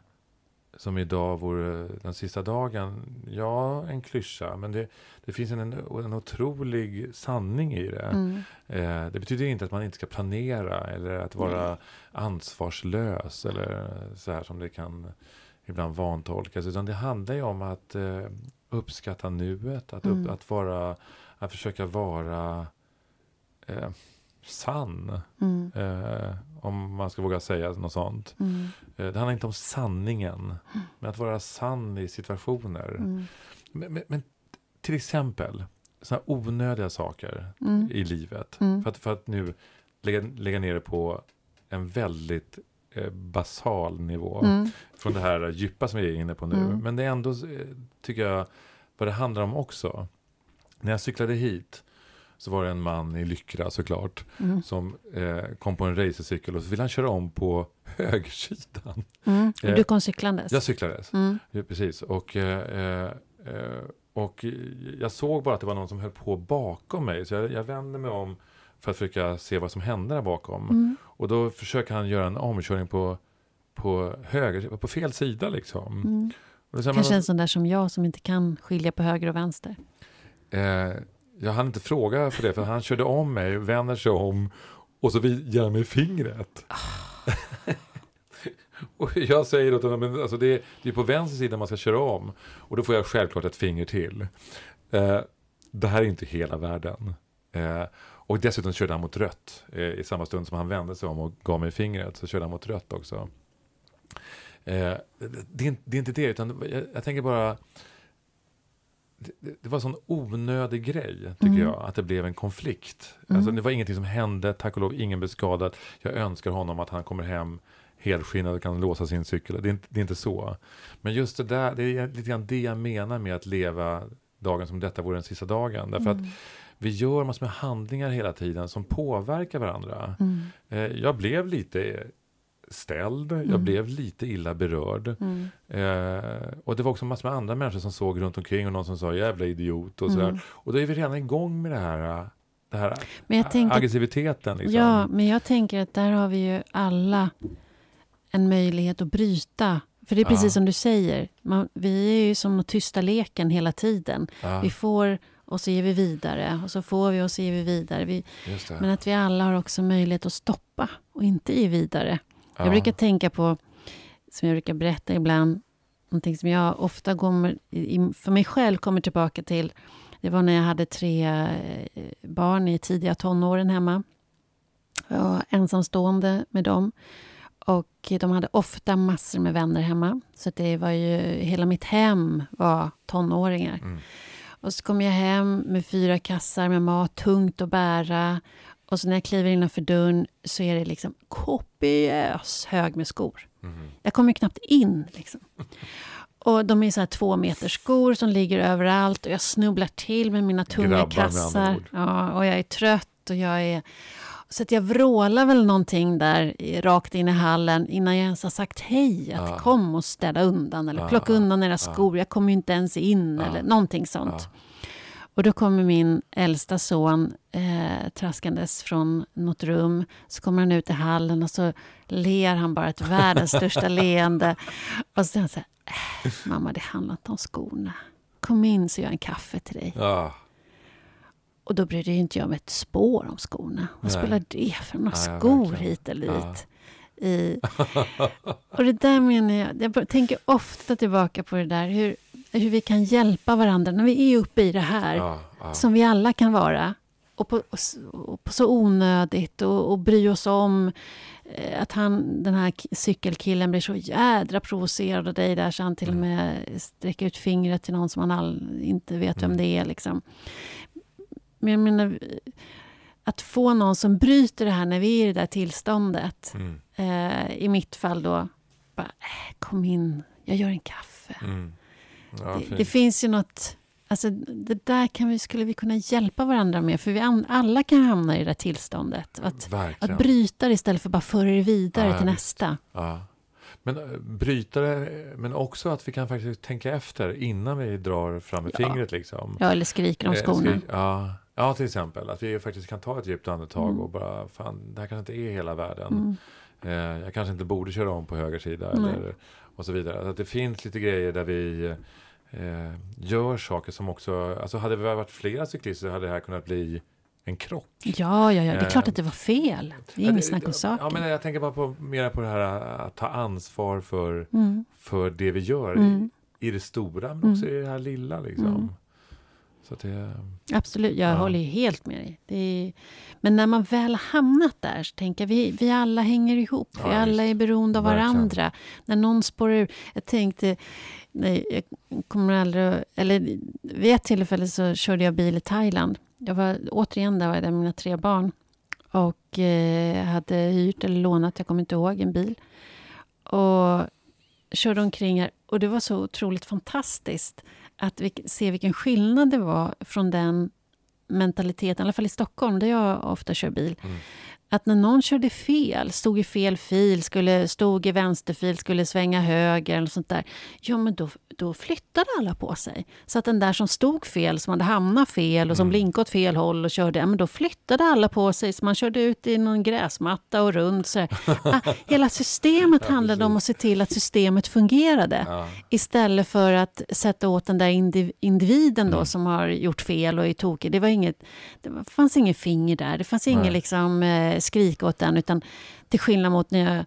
som idag vore den sista dagen. Ja, en klyscha, men det, det finns en, en otrolig sanning i det. Mm. Eh, det betyder inte att man inte ska planera eller att vara ansvarslös eller så här som det kan ibland vantolkas. Utan det handlar ju om att eh, uppskatta nuet, att, upp, Mm. att, vara, att försöka vara eh, sann. Mm. Om man ska våga säga något sånt. Mm. Eh, det handlar inte om sanningen, men att vara sann i situationer. Mm. Men, men, men till exempel, sådana onödiga saker Mm. i livet. Mm. För, att, för att nu lägga, lägga ner det på en väldigt eh, basal nivå. Mm. Från det här djupa som vi är inne på nu. Mm. Men det är ändå, eh, tycker jag, vad det handlar om också. När jag cyklade hit så var det en man i Lyckra såklart. Mm. Som eh, kom på en racercykel och så ville han köra om på högersidan. Mm. Eh, Du kom cyklandes? Jag cyklades. Mm. Ja, precis. Och, eh, eh, och jag såg bara att det var någon som höll på bakom mig. Så jag, jag vände mig om för att försöka se vad som hände där bakom. Mm. Och då försöker han göra en omkörning på, på, höger, på fel sida. Liksom. Mm. Och Kanske man, en sån där som jag som inte kan skilja på höger och vänster. eh, jag hann inte fråga för det, för han körde om mig, vänder sig om och så ger han mig fingret. och jag säger åt honom, men alltså det, är, det är på vänster sida man ska köra om. Och då får jag självklart ett finger till. Eh, det här är inte hela världen. Eh, och dessutom körde han mot rött. Eh, I samma stund som han vände sig om och gav mig fingret så körde han mot rött också. Eh, det, är inte- det är inte det, utan jag, jag tänker bara det, det- var en sån onödig grej, tycker Mm. jag, att det blev en konflikt. Mm. Alltså, det var ingenting som hände, tack och lov, ingen blev skadad. Jag önskar honom att han kommer hem helskinnad och kan låsa sin cykel. Det är, inte, det är inte så. Men just det där, det är lite grann det jag menar med att leva dagen som detta vore den sista dagen. Därför Mm. att vi gör massor med handlingar hela tiden som påverkar varandra. Mm. Eh, jag blev lite ställd, jag Mm. blev lite illa berörd. Mm. Eh, och det var också massor med andra människor som såg runt omkring och någon som sa jävla idiot och sådär. Mm. Och då är vi redan igång med det här, det här Men jag tänker, aggressiviteten. Liksom. ja, men jag tänker att där har vi ju alla en möjlighet att bryta. För det är precis Ja. som du säger, man, vi är ju som tysta leken hela tiden. Ja, Vi får och så ger vi vidare och så får vi och så ger vi vidare. Vi, men att vi alla har också möjlighet att stoppa och inte ge vidare. Ja. Jag brukar tänka på, som jag brukar berätta ibland, någonting som jag ofta kommer, för mig själv kommer tillbaka till. Det var när jag hade tre eh, barn i tidiga tonåren hemma. Jag var ensamstående med dem. Och de hade ofta massor med vänner hemma. Så det var ju, hela mitt hem var tonåringar. Mm. Och så kom jag hem med fyra kassar med mat, tungt att bära. Och så när jag kliver innanför dörren så är det liksom kopiös hög med skor. Mhm. Jag kommer knappt in. Liksom. Och de är så här två meter skor som ligger överallt och jag snubblar till med mina tunga Grabbar kassar. Ja, och jag är trött och jag är... Så att jag vrålar väl någonting där rakt in i hallen innan jag ens har sagt hej. Att Ja. kom och städa undan eller Ja, plocka undan era ja. skor. Jag kommer ju inte ens in Ja. eller någonting sånt. Ja. Och då kommer min äldsta son eh, traskandes från något rum. Så kommer han ut i hallen och så ler han bara ett världens största leende. Och så säger han så här, äh, mamma det handlar inte om skorna. Kom in så gör jag en kaffe till dig. Ja, Och då brydde inte jag mig ett spår om skorna. Vad spelar det för några Nej, skor verkligen. hit eller Ja. dit? I, och det där menar jag, jag tänker ofta tillbaka på det där, hur, hur vi kan hjälpa varandra när vi är uppe i det här ja, ja. som vi alla kan vara. Och på, och, på så onödigt och, och bry oss om eh, att han, den här cykelkillen blir så jädra provocerad av dig där så han till och Mm. med sträcker ut fingret till någon som han all, inte vet vem Mm. det är. Liksom. Men jag menar, att få någon som bryter det här när vi är i det där tillståndet. Mm, Eh, I mitt fall då, bara, äh, kom in, jag gör en kaffe. mm. Ja, Det, det finns ju något... Alltså, det där kan vi, skulle vi kunna hjälpa varandra med. För vi an, alla kan hamna i det där tillståndet. Att, Verkligen. att bryta det istället för bara föra det vidare Ja, till nästa. Ja. Men eh, bryta det, men också att vi kan faktiskt tänka efter innan vi drar fram Ja. fingret. Liksom. Ja, eller skriker om Eh, skorna. skrik- ja. ja, till exempel. Att vi faktiskt kan ta ett djupt andetag Mm. och bara, fan, det här kanske inte är hela världen. Mm. Eh, jag kanske inte borde köra om på höger sida. Eller, och så vidare. Att det finns lite grejer där vi eh, gör saker som också, alltså hade vi varit flera cyklister hade det här kunnat bli en krock. Ja, ja, ja, det är Eh, klart att det var fel. Det är Ja, inget snack om Ja, saken. men jag tänker bara på, mer på det här att ta ansvar för, Mm. för det vi gör. Mm. I, I det stora, men Mm. också i det här lilla. Liksom. Det, Absolut, jag Ja. håller helt med dig. Är, men när man väl har hamnat där så tänker jag vi, vi alla hänger ihop. Ja, vi alla är beroende av Verkligen. varandra. När någon spårar ur. Jag tänkte, nej, jag kommer aldrig... Eller vid ett tillfälle så körde jag bil i Thailand. Jag var återigen där var jag där med mina tre barn. Och eh, hade hyrt eller lånat, jag kommer inte ihåg, en bil. Och körde omkring här. Och det var så otroligt fantastiskt att vi se vilken skillnad det var från den mentaliteten, i alla fall i Stockholm där jag ofta kör bil. Mm. Att när någon körde fel, stod i fel fil, skulle, stod i vänsterfil, skulle svänga höger eller sånt där. Ja, men då, då flyttade alla på sig. Så att den där som stod fel, som hade hamnat fel och som Mm. blinkade åt fel håll och körde, men då flyttade alla på sig. Så man körde ut i någon gräsmatta och runt. Så ah, hela systemet Ja, handlade om att se till att systemet fungerade. ja, Istället för att sätta åt den där indiv- individen då Mm. som har gjort fel och är tokig. Det, var inget, det fanns ingen finger där. Det fanns ingen Nej. liksom, eh, skrik åt den. Utan till skillnad mot när jag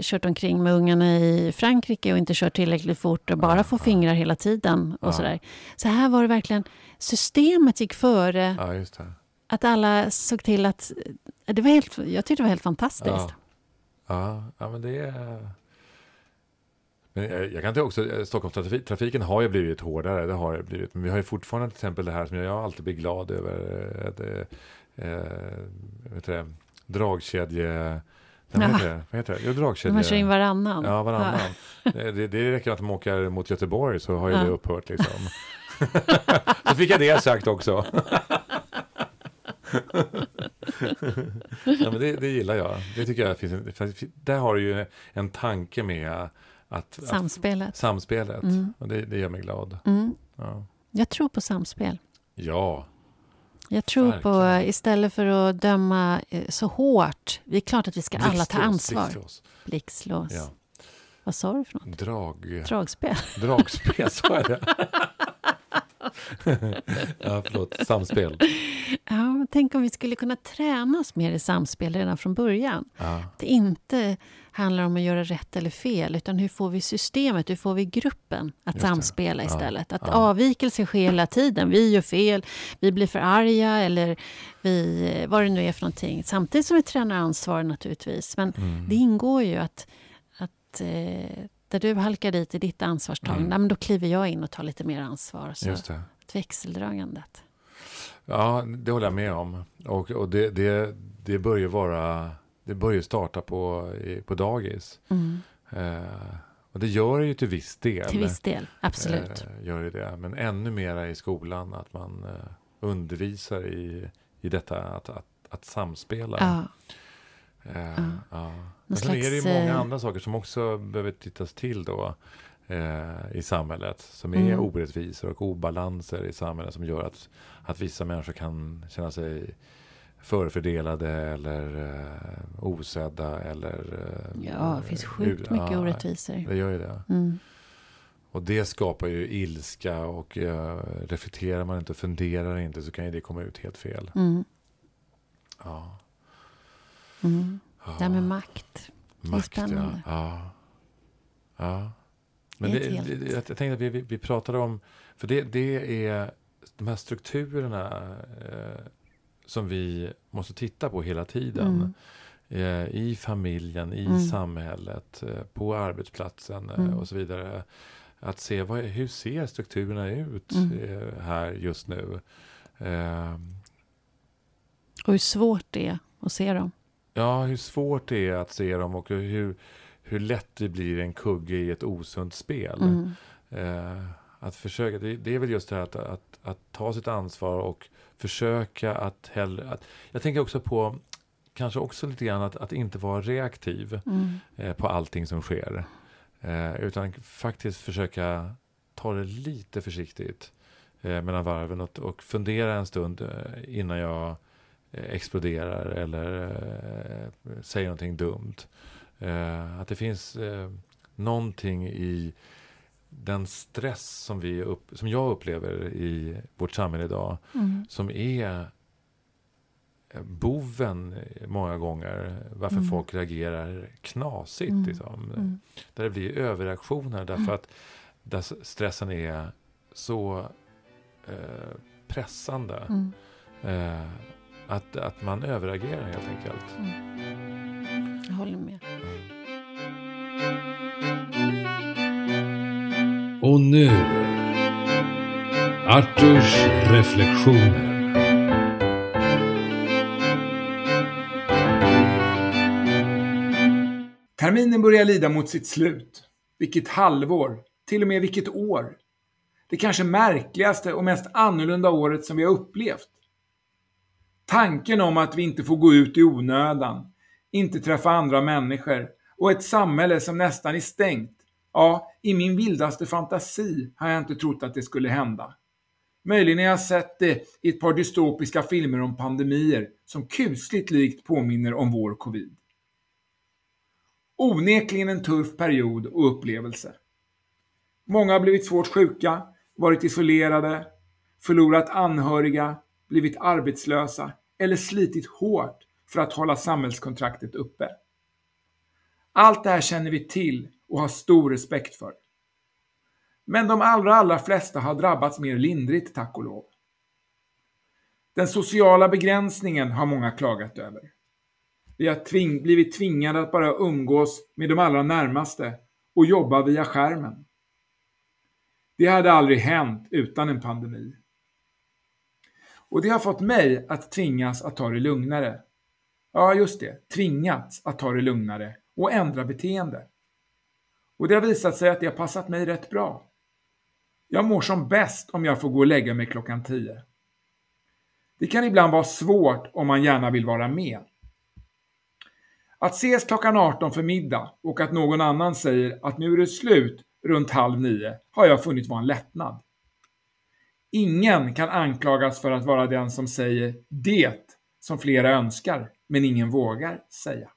kört omkring med ungarna i Frankrike och inte kört tillräckligt fort och bara Ja, får ja. fingrar hela tiden. och Ja. sådär. Så här var det verkligen, systemet gick före ja, just det. att alla såg till att... Det var helt, jag tyckte det var helt fantastiskt. Ja. Ja, men det är... Men jag jag kan inte också, eh, Stockholmstrafiken har ju blivit hårdare, det har det blivit. Men vi har ju fortfarande till exempel det här som jag alltid blir glad över. eh, Att, du det, dragkedje... Nej, vad Ja. heter det? Vad heter det? Jo, dragkedje. Man kör in varannan. Ja, varannan. Det, det, det räcker att de åker mot Göteborg så har ju Ja. det upphört liksom. Så fick jag det sagt också. ja, men det, det gillar jag. Det tycker jag finns där har du ju en tanke med att, samspelet. Att, samspelet. Mm. Och det, det gör mig glad. Mm. Ja. Jag tror på samspel. Ja. Jag tror Verkligen. på, istället för att döma eh, så hårt. Det är klart att vi ska alla ta ansvar. Blixtlås. Blixtlås. Ja. Vad sa du för något? Drag... Dragspel. Dragspel, sa jag det? ja, förlåt. Samspel. Ja, tänk om vi skulle kunna tränas mer i samspel redan från början. Ja. Det inte handlar om att göra rätt eller fel, utan hur får vi systemet, hur får vi gruppen att samspela istället? Ja. Att ja. avvikelse sker hela tiden. Vi gör fel, vi blir för arga eller vi, vad det nu är för någonting. Samtidigt som vi tränar ansvar naturligtvis. Men mm. det ingår ju att, att eh, där du halkar dit i ditt ansvarstagande, mm. då kliver jag in och tar lite mer ansvar. Så Just det. Växeldragandet. Ja, det håller jag med om. Och, och det, det, det börjar vara, det börjar starta på, på dagis. Mm. Eh, och det gör det ju till viss del. Till viss del, absolut. Eh, gör det. Men ännu mera i skolan, att man eh, undervisar i, i detta att, att, att samspela. Ja. Eh, ja. ja. Men sen är det ju många eh, andra saker som också behöver tittas till då eh, i samhället. Som är mm. orättvisor och obalanser i samhället som gör att, att vissa människor kan känna sig förfördelade eller eh, osedda eller... Eh, ja, det finns sjukt mycket ja, orättvisor. Det gör ju det. Mm. Och det skapar ju ilska och uh, reflekterar man inte och funderar inte så kan ju det komma ut helt fel. Mm. Ja. Mm. ja. Det här med makt. Det är spännande. Ja. ja. Men det, det, det, jag tänkte att vi, vi, vi pratade om, för det, det är de här strukturerna eh, som vi måste titta på hela tiden. Mm. Eh, I familjen, i mm. samhället, eh, på arbetsplatsen eh, mm. och så vidare. Att se vad, hur ser strukturerna ut mm. eh, här just nu. Eh, och hur svårt det är att se dem. Ja, hur svårt det är att se dem och hur, hur lätt det blir en kugge i ett osunt spel. Mm. Eh, att försöka, det, det, är väl just det här att, att, att, ta sitt ansvar och försöka att hellre... Att, jag tänker också på, kanske också lite grann att, att inte vara reaktiv mm. eh, på allting som sker. Eh, utan faktiskt försöka ta det lite försiktigt eh, mellan varven och, och fundera en stund eh, innan jag exploderar eller eh, säger någonting dumt. Eh, att det finns eh, någonting i den stress som, vi upp, som jag upplever i vårt samhälle idag. Mm. Som är eh, boven många gånger varför mm. folk reagerar knasigt. Mm. Liksom. Mm. Där det blir överreaktioner därför mm. att där stressen är så eh, pressande. Mm. Eh, att, att man överreagerar helt enkelt. Jag håller med. Och nu Arturs reflektioner. Terminen börjar lida mot sitt slut. Vilket halvår, till och med vilket år. Det kanske märkligaste och mest annorlunda året som vi har upplevt. Tanken om att vi inte får gå ut i onödan, inte träffa andra människor och ett samhälle som nästan är stängt. Ja, i min vildaste fantasi har jag inte trott att det skulle hända. Möjligen har jag sett det i ett par dystopiska filmer om pandemier som kusligt likt påminner om vår covid. Onekligen en tuff period och upplevelse. Många har blivit svårt sjuka, varit isolerade, förlorat anhöriga, blivit arbetslösa eller slitit hårt för att hålla samhällskontraktet uppe. Allt det här känner vi till och har stor respekt för. Men de allra, allra flesta har drabbats mer lindrigt, tack och lov. Den sociala begränsningen har många klagat över. Vi har tving blivit tvingade att bara umgås med de allra närmaste och jobba via skärmen. Det hade aldrig hänt utan en pandemi. Och det har fått mig att tvingas att ta det lugnare. Ja, just det, tvingats att ta det lugnare och ändra beteende. Och det har visat sig att det har passat mig rätt bra. Jag mår som bäst om jag får gå och lägga mig klockan 10. Det kan ibland vara svårt om man gärna vill vara med. Att ses klockan 18 för middag och att någon annan säger att nu är det slut runt halv nio har jag funnit vara en lättnad. Ingen kan anklagas för att vara den som säger det som flera önskar, men ingen vågar säga.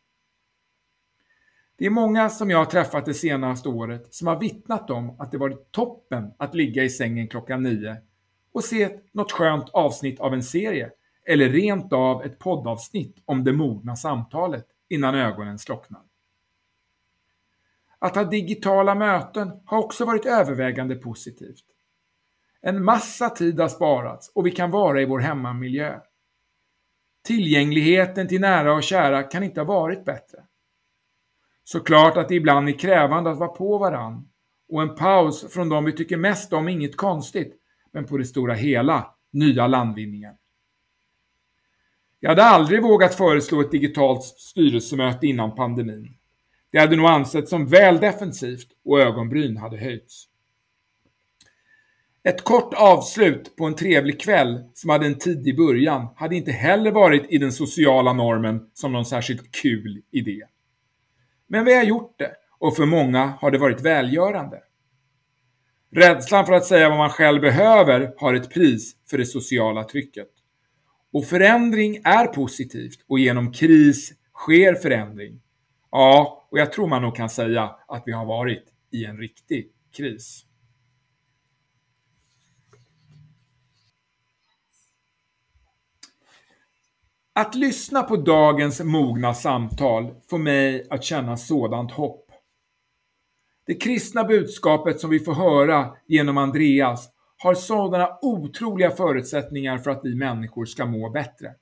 Det är många som jag har träffat det senaste året som har vittnat om att det varit toppen att ligga i sängen klockan nio och se något skönt avsnitt av en serie eller rent av ett poddavsnitt om det mogna samtalet innan ögonen slocknar. Att ha digitala möten har också varit övervägande positivt. En massa tid har sparats och vi kan vara i vår hemmamiljö. Tillgängligheten till nära och kära kan inte ha varit bättre. Såklart att det ibland är krävande att vara på varann och en paus från de vi tycker mest om är inget konstigt, men på det stora hela nya landvinningar. Jag hade aldrig vågat föreslå ett digitalt styrelsemöte innan pandemin. Det hade nog ansetts som väl defensivt och ögonbryn hade höjts. Ett kort avslut på en trevlig kväll som hade en tidig början hade inte heller varit i den sociala normen som någon särskilt kul idé. Men vi har gjort det och för många har det varit välgörande. Rädslan för att säga vad man själv behöver har ett pris för det sociala trycket. Och förändring är positivt och genom kris sker förändring. Ja, och jag tror man nog kan säga att vi har varit i en riktig kris. Att lyssna på dagens mogna samtal får mig att känna sådant hopp. Det kristna budskapet som vi får höra genom Andreas har sådana otroliga förutsättningar för att vi människor ska må bättre.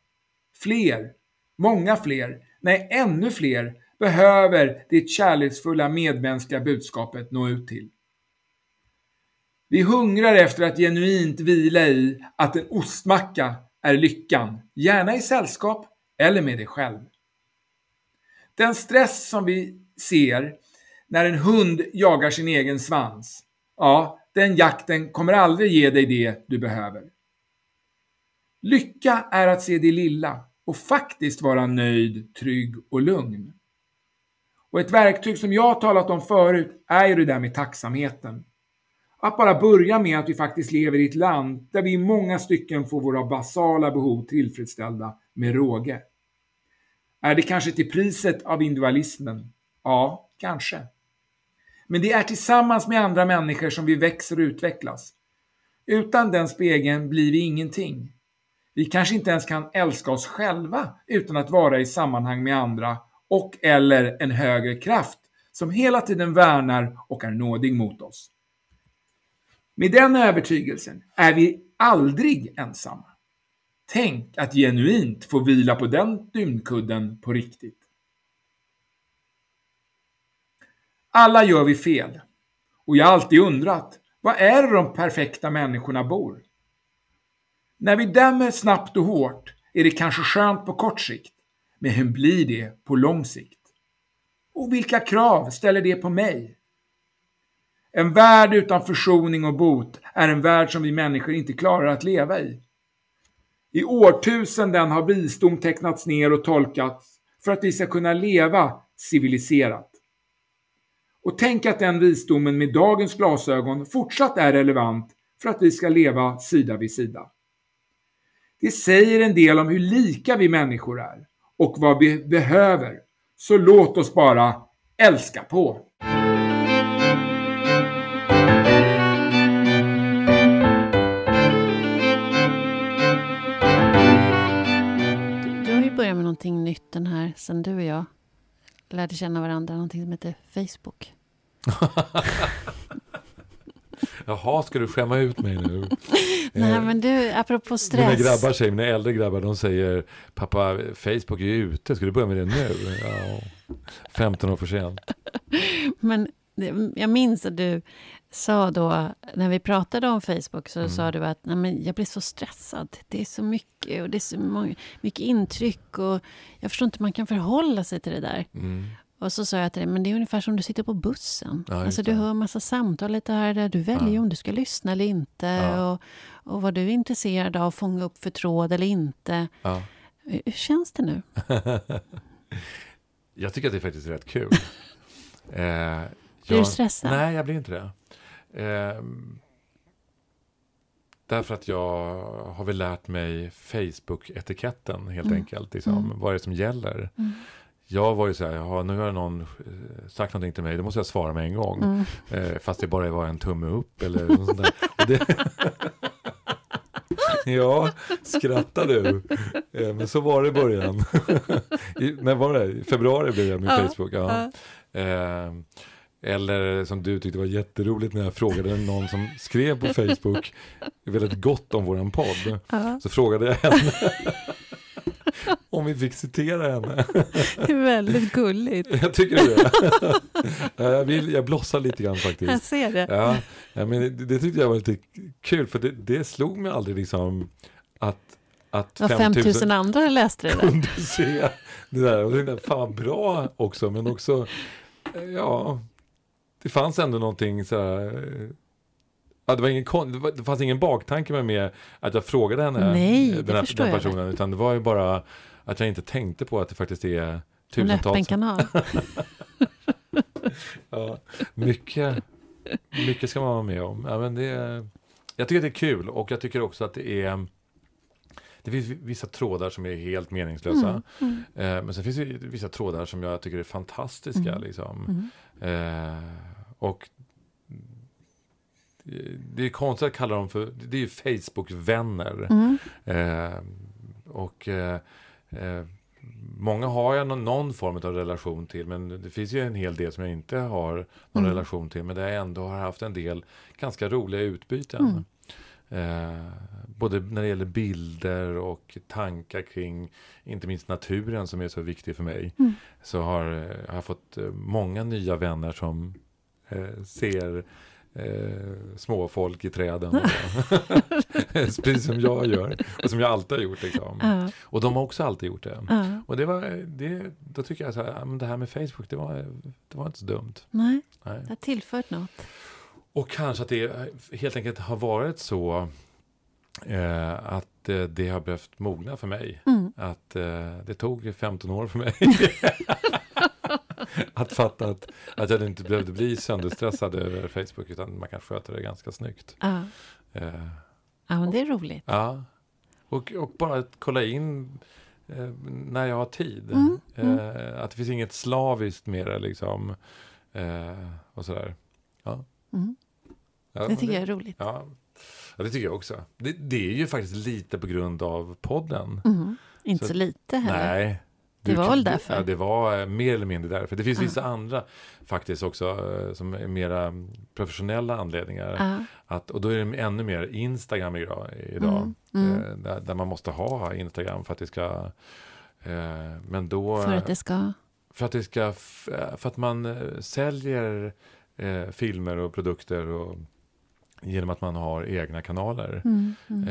Fler, många fler, nej ännu fler behöver det kärleksfulla medmänskliga budskapet nå ut till. Vi hungrar efter att genuint vila i att en ostmacka är lyckan, gärna i sällskap eller med dig själv. Den stress som vi ser när en hund jagar sin egen svans, ja, den jakten kommer aldrig ge dig det du behöver. Lycka är att se det lilla och faktiskt vara nöjd, trygg och lugn. Och ett verktyg som jag talat om förut är ju det där med tacksamheten. Att bara börja med att vi faktiskt lever i ett land där vi i många stycken får våra basala behov tillfredsställda med råge. Är det kanske till priset av individualismen? Ja, kanske. Men det är tillsammans med andra människor som vi växer och utvecklas. Utan den spegeln blir vi ingenting. Vi kanske inte ens kan älska oss själva utan att vara i sammanhang med andra och eller en högre kraft som hela tiden värnar och är nådig mot oss. Med den övertygelsen är vi aldrig ensamma. Tänk att genuint få vila på den dynkudden på riktigt. Alla gör vi fel. Och jag har alltid undrat, var är det de perfekta människorna bor? När vi dömer snabbt och hårt är det kanske skönt på kort sikt, men hur blir det på lång sikt? Och vilka krav ställer det på mig? En värld utan försoning och bot är en värld som vi människor inte klarar att leva i. I årtusenden har visdom tecknats ner och tolkats för att vi ska kunna leva civiliserat. Och tänk att den visdomen med dagens glasögon fortsatt är relevant för att vi ska leva sida vid sida. Det säger en del om hur lika vi människor är och vad vi behöver. Så låt oss bara älska på! Någonting nytt den här sen du och jag lärde känna varandra, någonting som heter Facebook. Jaha, ska du skämma ut mig nu? Nej, men du, apropå stress. Mina grabbar säger, mina äldre grabbar, de säger pappa, Facebook är ju ute, ska du börja med det nu? Ja, 15 år för sent. Men jag minns att du sa då, när vi pratade om Facebook, så mm. sa du att Nej, men jag blir så stressad. Det är så mycket och det är så många, mycket intryck och jag förstår inte hur man kan förhålla sig till det där. Mm. Och så sa jag till dig, men det är ungefär som du sitter på bussen. Ja, alltså du hör massa samtal lite här där. Du väljer Ja. om du ska lyssna eller inte. Ja. Och, och vad du är intresserad av, fånga upp för tråd eller inte. Ja. Hur hur känns det nu? Jag tycker att det är faktiskt rätt kul. eh, Blir jag- du stressad? Nej, jag blir inte det. Ehm, därför att jag har väl lärt mig Facebook-etiketten helt Mm. enkelt. Liksom, Mm. Vad är det som gäller? Mm. Jag var ju så här, nu har någon eh, sagt någonting till mig, då måste jag svara med en gång. Mm. Eh, fast det bara var en tumme upp eller något sånt där. Det... ja, skrattar du? Eh, men så var det i början. I, när var det? I februari blev jag med Ja, Facebook. Ja. Eh, eller som du tyckte var jätteroligt när jag frågade någon som skrev på Facebook väldigt gott om våran podd. Ja, Så frågade jag henne om vi fick citera henne. det är väldigt gulligt. Jag tycker det. Ja, jag, vill, jag blossar lite grann Jag faktiskt. ser det. Ja, ja men det, det tyckte jag var lite kul för det, det slog mig aldrig liksom att, att Vad 5000 andra läste det där. kunde se det där. Och det där fan vad bra också men också ja det fanns ändå någonting så här eh, Ja, det, var ingen, det, var, det fanns ingen baktanke med, med att jag frågade henne, Nej, den, här, den personen, utan det var ju bara att jag inte tänkte på att det faktiskt är En tusentals öppen kanal. Ja, mycket, mycket ska man vara med om. Ja, men det, jag tycker att det är kul och jag tycker också att det är det finns vissa trådar som är helt meningslösa. Mm, mm, Eh, men sen finns det vissa trådar som jag tycker är fantastiska. Mm. Liksom. mm. Eh, och det är konstigt att kalla dem för, det är ju Facebook-vänner. Mm. Eh, och eh, eh, många har jag någon, någon form av relation till, men det finns ju en hel del som jag inte har någon Mm. relation till, men där jag ändå har haft en del ganska roliga utbyten. Mm. Eh, både när det gäller bilder och tankar kring, inte minst naturen som är så viktig för mig, Mm. så har, eh, har jag fått eh, många nya vänner som eh, ser eh, småfolk i träden. Precis som jag gör. Och som jag alltid har gjort. Liksom. Ja, Och de har också alltid gjort det. ja. Och det var, det, då tycker jag så här, ja, men det här med Facebook, det var, det var inte så dumt. Nej, Nej. det har tillfört något. Och kanske att det helt enkelt har varit så eh, att eh, det har behövt mogna för mig. Mm. Att eh, det tog 15 år för mig. att fatta att, att jag inte behövde bli sönderstressad över Facebook utan man kan sköta det ganska snyggt. Ja. Eh, ja, men det är roligt. ja. Och, och bara att kolla in eh, när jag har tid. Mm, mm. Eh, att det finns inget slaviskt det liksom. Eh, och sådär. Ja. Mm. Ja, Det tycker jag är roligt. Ja. ja, det tycker jag också. Det, det är ju faktiskt lite på grund av podden. Mm. Inte Så- så lite heller. Nej. Det var väl därför? Ja, det var eh, mer eller mindre därför. Det finns Ja. vissa andra faktiskt också eh, som är mera professionella anledningar. Ja. Att, och då är det ännu mer Instagram idag. idag Mm, mm. eh, Där, där man måste ha Instagram för att det ska... Men då... För att det ska... för att det ska... För att man säljer filmer och produkter och genom att man har egna kanaler. Mm, mm.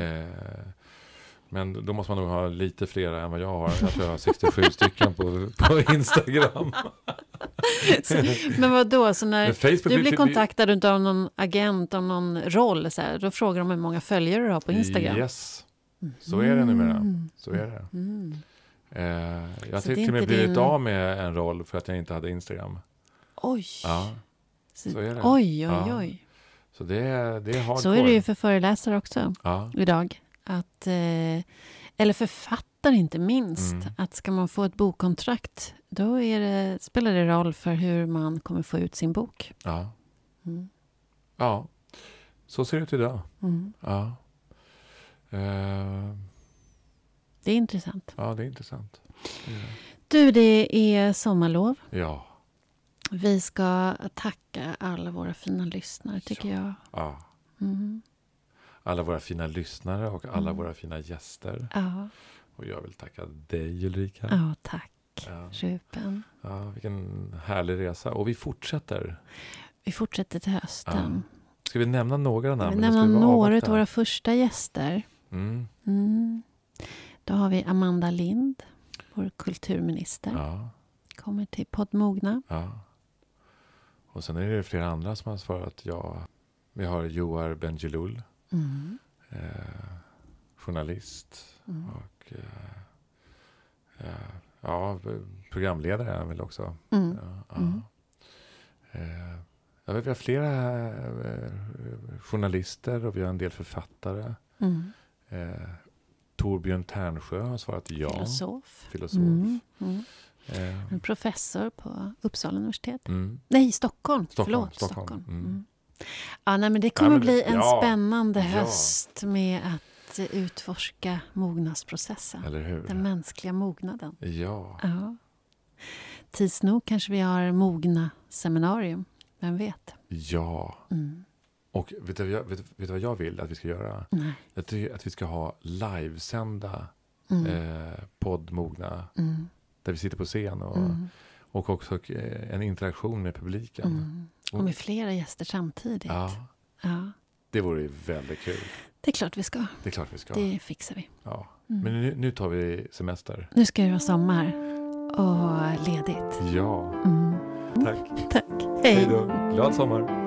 Men då måste man nog ha lite fler än vad jag har. Jag tror jag har 67 stycken på, på Instagram. Så, men vad då så när Facebook du blir vi- kontaktad av någon agent om någon roll, så här, då frågar de hur många följare du har på Instagram? Yes, så är det numera. Mm. Så är det. Mm. Eh, jag har till och med blivit din- av med en roll för att jag inte hade Instagram. Oj. Ja, så, är det. oj, oj, Ja. oj. så det, är- det är hardcore. Så är det ju för föreläsare också Ja, idag. Att, eh, eller författare inte minst. Mm. Att ska man få ett bokkontrakt, då är det, spelar det roll för hur man kommer få ut sin bok. ja, Mm. ja. Så ser det ut idag. Mm. Ja. Eh, Det är intressant. ja, det är intressant. Det är det. Du, det är sommarlov. Ja, Vi ska tacka alla våra fina lyssnare, tycker jag. ja. Mm. Alla våra fina lyssnare och alla Mm. våra fina gäster. Ja. Och jag vill tacka dig Ulrika. ja, tack. Ja. Ruben. Ja, vilken härlig resa. Och vi fortsätter. Vi fortsätter till hösten. Ska vi nämna några namn? nämna vi bara några av våra första gäster. Mm. Mm. Då har vi Amanda Lind, vår kulturminister. Ja. kommer till poddmogna. Ja. Och sen är det flera andra som har svarat ja. Vi har Joar Bendjelloul, Mm. eh, journalist Mm. och eh, eh, ja, programledare är han väl också. Mm. Ja. Mm. Eh, jag vet, vi har flera eh, journalister och vi har en del författare. Mm. Eh, Torbjörn Ternsjö har svarat ja. Filosof. Filosof. Eh, professor på Uppsala universitet. Nej, Stockholm. Stockholm, Förlåt, Stockholm. Stockholm. Mm. Mm. Ja, nej, men det kommer men- bli en ja, spännande ja. höst med att utforska mognadsprocessen. Eller hur? Den mänskliga mognaden. Ja. Ja. Tids nog kanske vi har mogna seminarium. Vem vet? Ja. Mm. Och vet du, vet, vet du vad jag vill att vi ska göra? Nej. Jag tycker att vi ska ha livesända Mm. eh, poddmogna. Mm. Där vi sitter på scen och, Mm. och också eh, en interaktion med publiken. Och med flera gäster samtidigt. Ja, Ja. det vore ju väldigt kul. Det är klart vi ska. Det är klart vi ska. Det fixar vi. Ja. Mm. Men nu, nu tar vi semester. Nu ska det vara sommar och ledigt. Ja, Mm. tack. Tack. Hej Hej. då. Glad sommar.